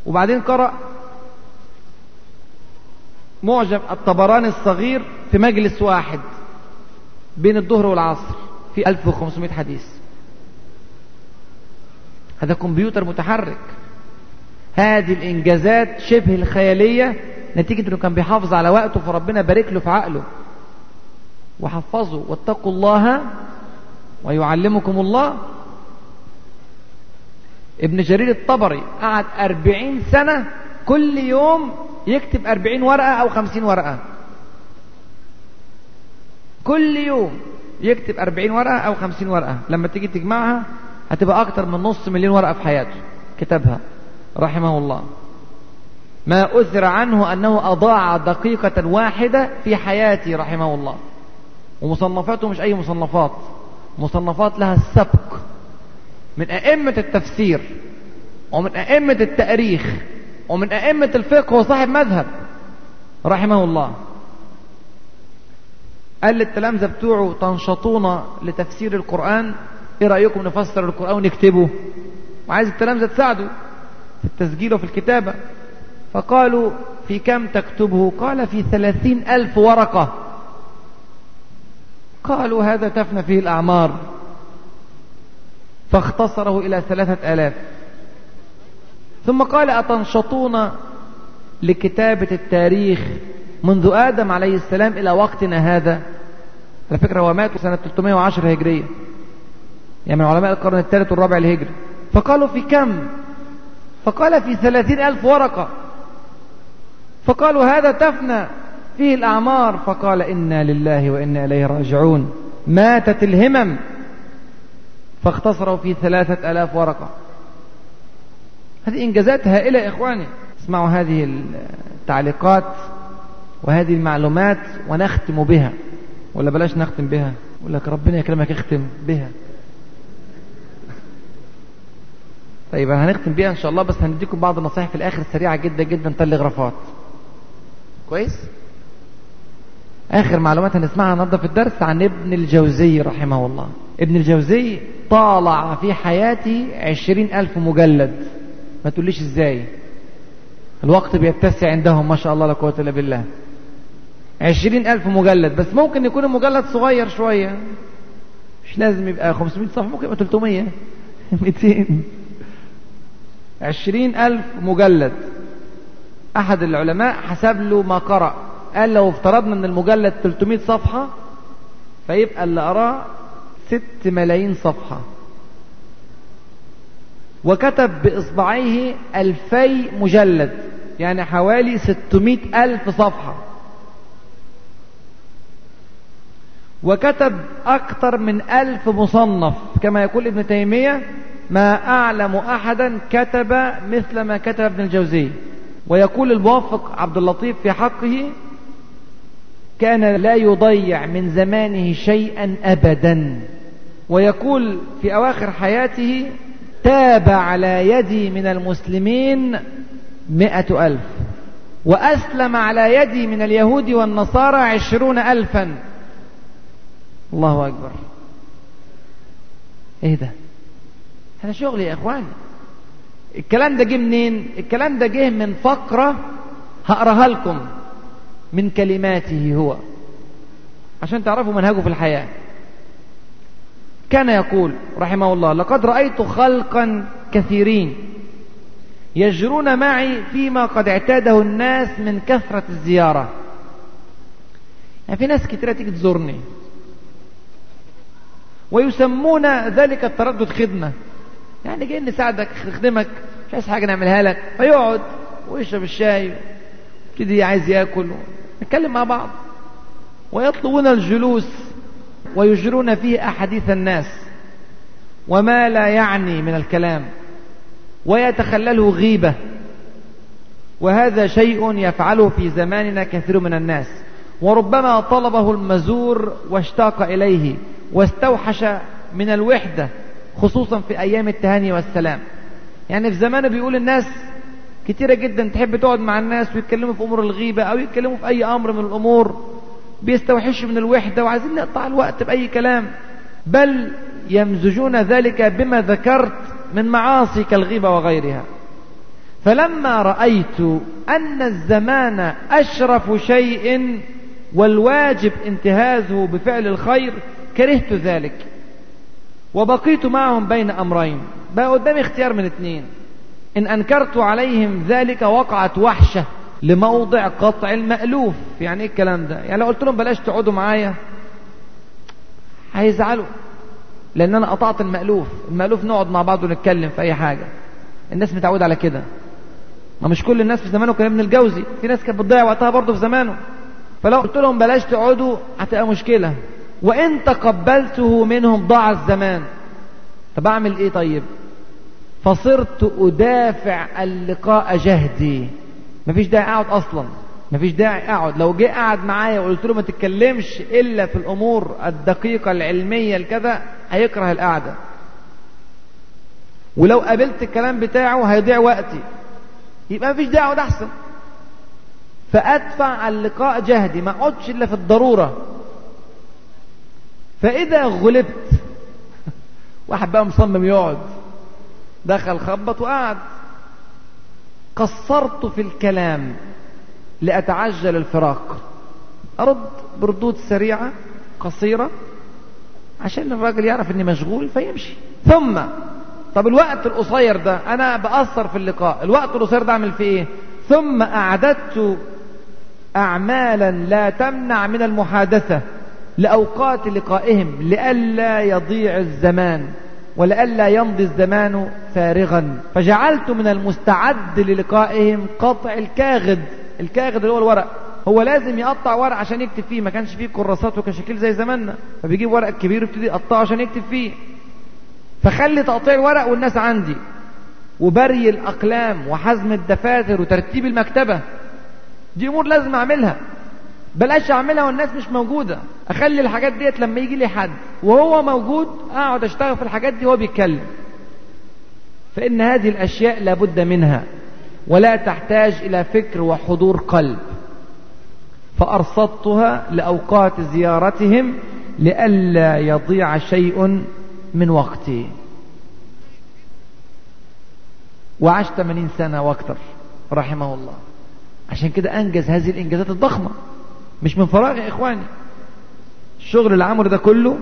وبعدين قرأ معجم الطبراني الصغير في مجلس واحد بين الظهر والعصر. في 1500 حديث. هذا كمبيوتر متحرك. هذه الإنجازات شبه الخيالية نتيجة أنه كان بيحافظ على وقته فربنا بارك له في عقله. وحفظوا واتقوا الله ويعلمكم الله. ابن جرير الطبري قعد أربعين سنة كل يوم يكتب أربعين ورقة أو خمسين ورقة. كل يوم يكتب أربعين ورقة أو خمسين ورقة. لما تيجي تجمعها هتبقى أكتر من نص مليون ورقة في حياته كتبها رحمه الله ما أثر عنه أنه أضاع دقيقة واحدة في حياتي رحمه الله ومصنفاته مش أي مصنفات مصنفات لها السبق. من أئمة التفسير ومن أئمة التأريخ ومن أئمة الفقه وصاحب مذهب رحمه الله قال للتلامذة بتوعه تنشطون لتفسير القرآن؟ إيه رأيكم نفسر القرآن ونكتبه وعايز التلامذة تساعده في التسجيل وفي الكتابة. فقالوا في كم تكتبه؟ قال في ثلاثين ألف ورقة. قالوا هذا تفنى فيه الأعمار. فاختصره إلى ثلاثة آلاف. ثم قال أتنشطون لكتابة التاريخ منذ آدم عليه السلام إلى وقتنا هذا؟ على فكرة هو مات سنة 310 هجرية. يعني من علماء القرن الثالث والرابع الهجري فقالوا في كم؟ فقال في ثلاثين ألف ورقة. فقالوا هذا تفنى فيه الأعمار. فقال إنا لله وإنا إليه راجعون. ماتت الهمم. فاختصروا في ثلاثة ألاف ورقة. هذه إنجازات هائلة يا إخواني. اسمعوا هذه التعليقات وهذه المعلومات ونختم بها. ولا بلاش نختم بها. يقول لك ربنا يكرمك اختم بها. طيب هنختم بيها إن شاء الله بس هنديكم بعض النصائح في الآخر سريعة جدا جدا تلغرافات كويس؟ آخر معلومات هنسمعها النهارده في الدرس عن ابن الجوزي رحمه الله. ابن الجوزي طالع في حياتي عشرين ألف مجلد. ما تقوليش إزاي. الوقت بيتسع عندهم ما شاء الله لا قوة إلا بالله. عشرين ألف مجلد بس ممكن يكون المجلد صغير شوية. مش لازم يبقى 500 صفحة ممكن يبقى 300 200 عشرين ألف مجلد. أحد العلماء حسب له ما قرأ. قال لو افترضنا أن المجلد 300 صفحة فيبقى اللي قرأه ست ملايين صفحة. وكتب بإصبعيه ألفي مجلد يعني حوالي ستمائة ألف صفحة. وكتب أكثر من ألف مصنف كما يقول ابن تيمية ما أعلم أحدا كتب مثل ما كتب ابن الجوزي. ويقول الموفق عبد اللطيف في حقه كان لا يضيع من زمانه شيئا أبدا. ويقول في أواخر حياته تاب على يدي من المسلمين مئة ألف. وأسلم على يدي من اليهود والنصارى عشرون ألفا. الله أكبر. إيه ده؟ هذا شغل يا إخواني الكلام ده جه منين؟ الكلام ده جه من فقرة هقرأها لكم من كلماته هو. عشان تعرفوا منهجه في الحياة. كان يقول رحمه الله لقد رأيت خلقا كثيرين يجرون معي فيما قد اعتاده الناس من كثرة الزيارة. يعني في ناس كتيرة تيجي تزورني. ويسمون ذلك التردد خدمة. يعني جاي نساعدك نخدمك مش عايز حاجة نعملها لك. فيقعد ويشرب الشاي يبتدي عايز ياكل نتكلم مع بعض. ويطلبون الجلوس ويجرون فيه أحاديث الناس. وما لا يعني من الكلام. ويتخلله غيبة. وهذا شيء يفعله في زماننا كثير من الناس. وربما طلبه المزور واشتاق إليه واستوحش من الوحدة. خصوصا في أيام التهاني والسلام. يعني في زمانه بيقول الناس كتيرة جدا تحب تقعد مع الناس ويتكلموا في أمور الغيبة أو يتكلموا في أي أمر من الأمور بيستوحشوا من الوحدة وعايزين نقطع الوقت بأي كلام. بل يمزجون ذلك بما ذكرت من معاصي كالغيبة وغيرها. فلما رأيت أن الزمان أشرف شيء والواجب انتهازه بفعل الخير كرهت ذلك. وبقيت معهم بين أمرين. بقى قدامي اختيار من اتنين. إن أنكرت عليهم ذلك وقعت وحشة لموضع قطع المألوف. يعني إيه الكلام ده؟ يعني لو قلت لهم بلاش تقعدوا معايا. هيزعلوا. لأن أنا قطعت المألوف. المألوف نقعد مع بعض ونتكلم في أي حاجة. الناس متعودة على كده. ما مش كل الناس في زمانه كان ابن الجوزي. في ناس كانت بتضيع وقتها برضه في زمانه. فلو قلت لهم بلاش تقعدوا هتبقى مشكلة. وإن تقبلته منهم ضاع الزمان. طب أعمل إيه طيب؟ فصرت أدافع اللقاء جهدي. مفيش داعي أقعد أصلا. مفيش داعي أقعد. لو جه قعد معايا وقلت له ما تتكلمش إلا في الأمور الدقيقة العلمية الكذا هيكره القعدة. ولو قابلت الكلام بتاعه هيضيع وقتي. يبقى مفيش داعي أقعد أحسن. فأدفع اللقاء جهدي. ما أقعدش إلا في الضرورة. فإذا غلبت واحد بقى مصمم يقعد دخل خبط وقعد. قصرت في الكلام لأتعجل الفراق. أرد بردود سريعة قصيرة عشان الراجل يعرف إني مشغول فيمشي. ثم طب الوقت القصير ده أنا بأثر في اللقاء. الوقت القصير ده أعمل فيه إيه؟ ثم أعددت اعمالا لا تمنع من المحادثة. لأوقات لقائهم لئلا يضيع الزمان ولئلا يمضي الزمان فارغا. فجعلت من المستعد للقائهم قطع الكاغد. الكاغد اللي هو الورق. هو لازم يقطع ورق عشان يكتب فيه. ما كانش فيه كراسات وكشاكيل زي زماننا. فبيجيب ورق كبير ويبتدي يقطعه عشان يكتب فيه. فخلي تقطيع الورق والناس عندي. وبري الأقلام وحزم الدفاتر وترتيب المكتبة. دي أمور لازم أعملها. بلاش أعملها والناس مش موجودة. أخلي الحاجات ديت لما يجي لي حد وهو موجود أقعد أشتغل في الحاجات دي وهو بيتكلم. فإن هذه الأشياء لابد منها ولا تحتاج إلى فكر وحضور قلب. فأرصدتها لأوقات زيارتهم لئلا يضيع شيء من وقتي. وعاش 80 سنة وأكثر رحمه الله. عشان كده أنجز هذه الإنجازات الضخمة. مش من فراغ يا إخواني. الشغل اللي عمله ده كله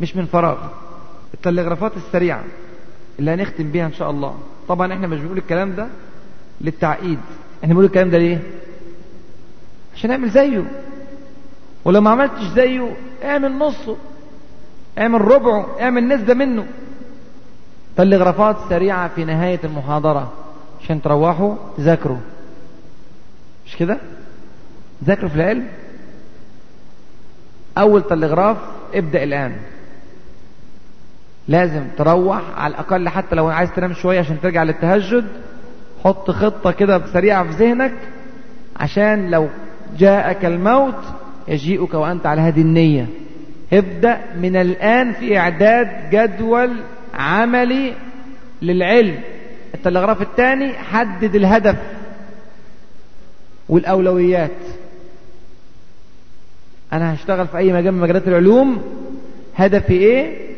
مش من فراغ. التلغرافات السريعة اللي هنختم بيها إن شاء الله. طبعا إحنا مش بنقول الكلام ده للتعقيد. إحنا بنقول الكلام ده ليه؟ عشان نعمل زيه. ولو ما عملتش زيه اعمل نصه. اعمل ربعه. اعمل نسبة منه. تلغرافات سريعة في نهاية المحاضرة. عشان تروحوا تذاكروا. مش كده؟ ذاكروا في العلم؟ أول تلغراف ابدأ الآن. لازم تروح على الأقل حتى لو عايز تنام شوية عشان ترجع للتهجد حط خطة كده سريعة في ذهنك عشان لو جاءك الموت يجيئك وأنت على هذه النية. ابدأ من الآن في إعداد جدول عملي للعلم. التلغراف الثاني حدد الهدف والأولويات. أنا هشتغل في أي مجال من مجالات العلوم. هدفي إيه؟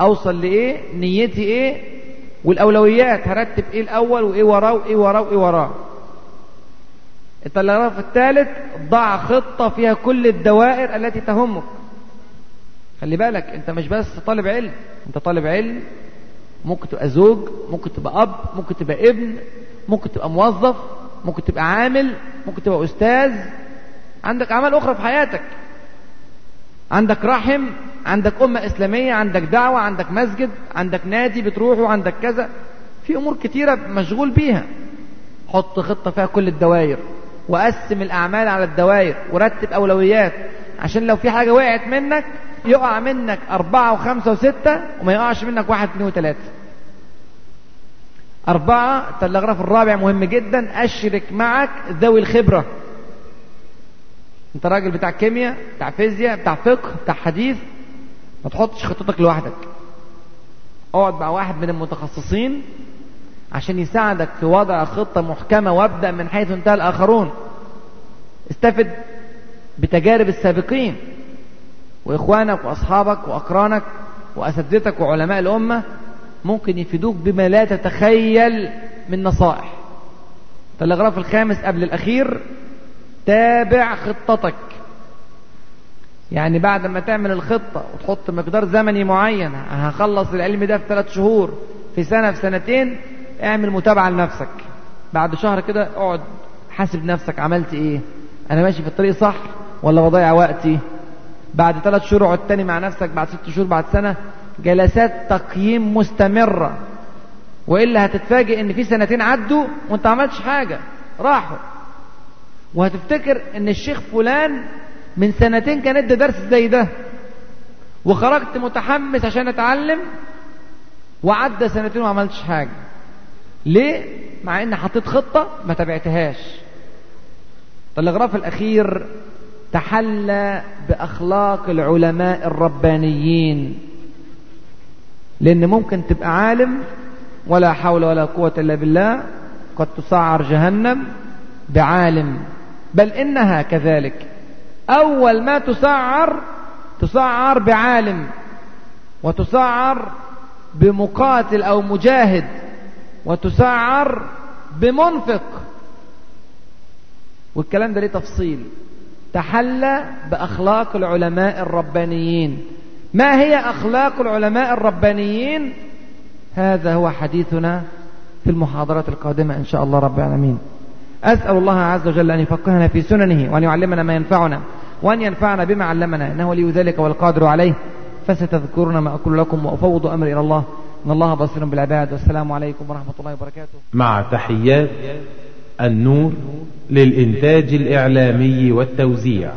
أوصل لإيه؟ نيتي إيه؟ والأولويات هرتب إيه الأول وإيه وراه وإيه وراه وإيه وراه التلغراف الثالث ضع خطة فيها كل الدوائر التي تهمك. خلي بالك أنت مش بس طالب علم. أنت طالب علم ممكن تبقى زوج ممكن تبقى أب ممكن تبقى ابن ممكن تبقى موظف ممكن تبقى عامل ممكن تبقى أستاذ. عندك أعمال أخرى في حياتك. عندك رحم عندك أمة إسلامية عندك دعوة عندك مسجد عندك نادي بتروحه عندك كذا. في أمور كتيرة مشغول بيها. حط خطة فيها كل الدوائر وقسم الأعمال على الدوائر ورتب أولويات. عشان لو في حاجة وقعت منك يقع منك أربعة وخمسة وستة وما يقعش منك واحد اثنين وثلاثة أربعة التلغراف الرابع مهم جدا أشرك معك ذوي الخبرة. أنت راجل بتاع كيمياء بتاع فيزياء بتاع فقه بتاع حديث ما تحطش خطتك لوحدك. اقعد مع واحد من المتخصصين عشان يساعدك في وضع خطة محكمة وابدأ من حيث انتهى الآخرون. استفد بتجارب السابقين وإخوانك وأصحابك وأقرانك وأساتذتك وعلماء الأمة ممكن يفيدوك بما لا تتخيل من نصائح. التلغراف الخامس قبل الأخير تابع خطتك. يعني بعد ما تعمل الخطة وتحط مقدار زمني معين هخلص العلم ده في ثلاث شهور في سنة في سنتين اعمل متابعة لنفسك. بعد شهر كده اقعد حاسب نفسك عملت إيه؟ أنا ماشي في الطريق صح ولا بضيع وقتي؟ بعد ثلاث شهور اقعد تاني مع نفسك بعد ست شهور بعد سنة جلسات تقييم مستمرة. وإلا هتتفاجئ إن في سنتين عدوا وأنت عملتش حاجة. راحوا. وهتفتكر إن الشيخ فلان من سنتين كان ادى درس زي ده وخرجت متحمس عشان أتعلم وعدى سنتين وما عملتش حاجة. ليه؟ مع إن حطيت خطة ما تبعتهاش التلغراف الأخير تحلى بأخلاق العلماء الربانيين. لأن ممكن تبقى عالم ولا حول ولا قوة إلا بالله قد تسعر جهنم بعالم. بل إنها كذلك. أول ما تسعر تسعر بعالم وتسعر بمقاتل أو مجاهد وتسعر بمنفق. والكلام ده ليه تفصيل؟ تحلى بأخلاق العلماء الربانيين. ما هي أخلاق العلماء الربانيين؟ هذا هو حديثنا في المحاضرات القادمة إن شاء الله رب العالمين. أسأل الله عز وجل أن يفقهنا في سننه وأن يعلمنا ما ينفعنا وأن ينفعنا بما علمنا إنه لي ذلك والقادر عليه. فستذكرون ما أقول لكم وأفوض أمري إلى الله. إن الله بصير بالعباد. والسلام عليكم ورحمة الله وبركاته. مع تحيات النور للإنتاج الإعلامي والتوزيع.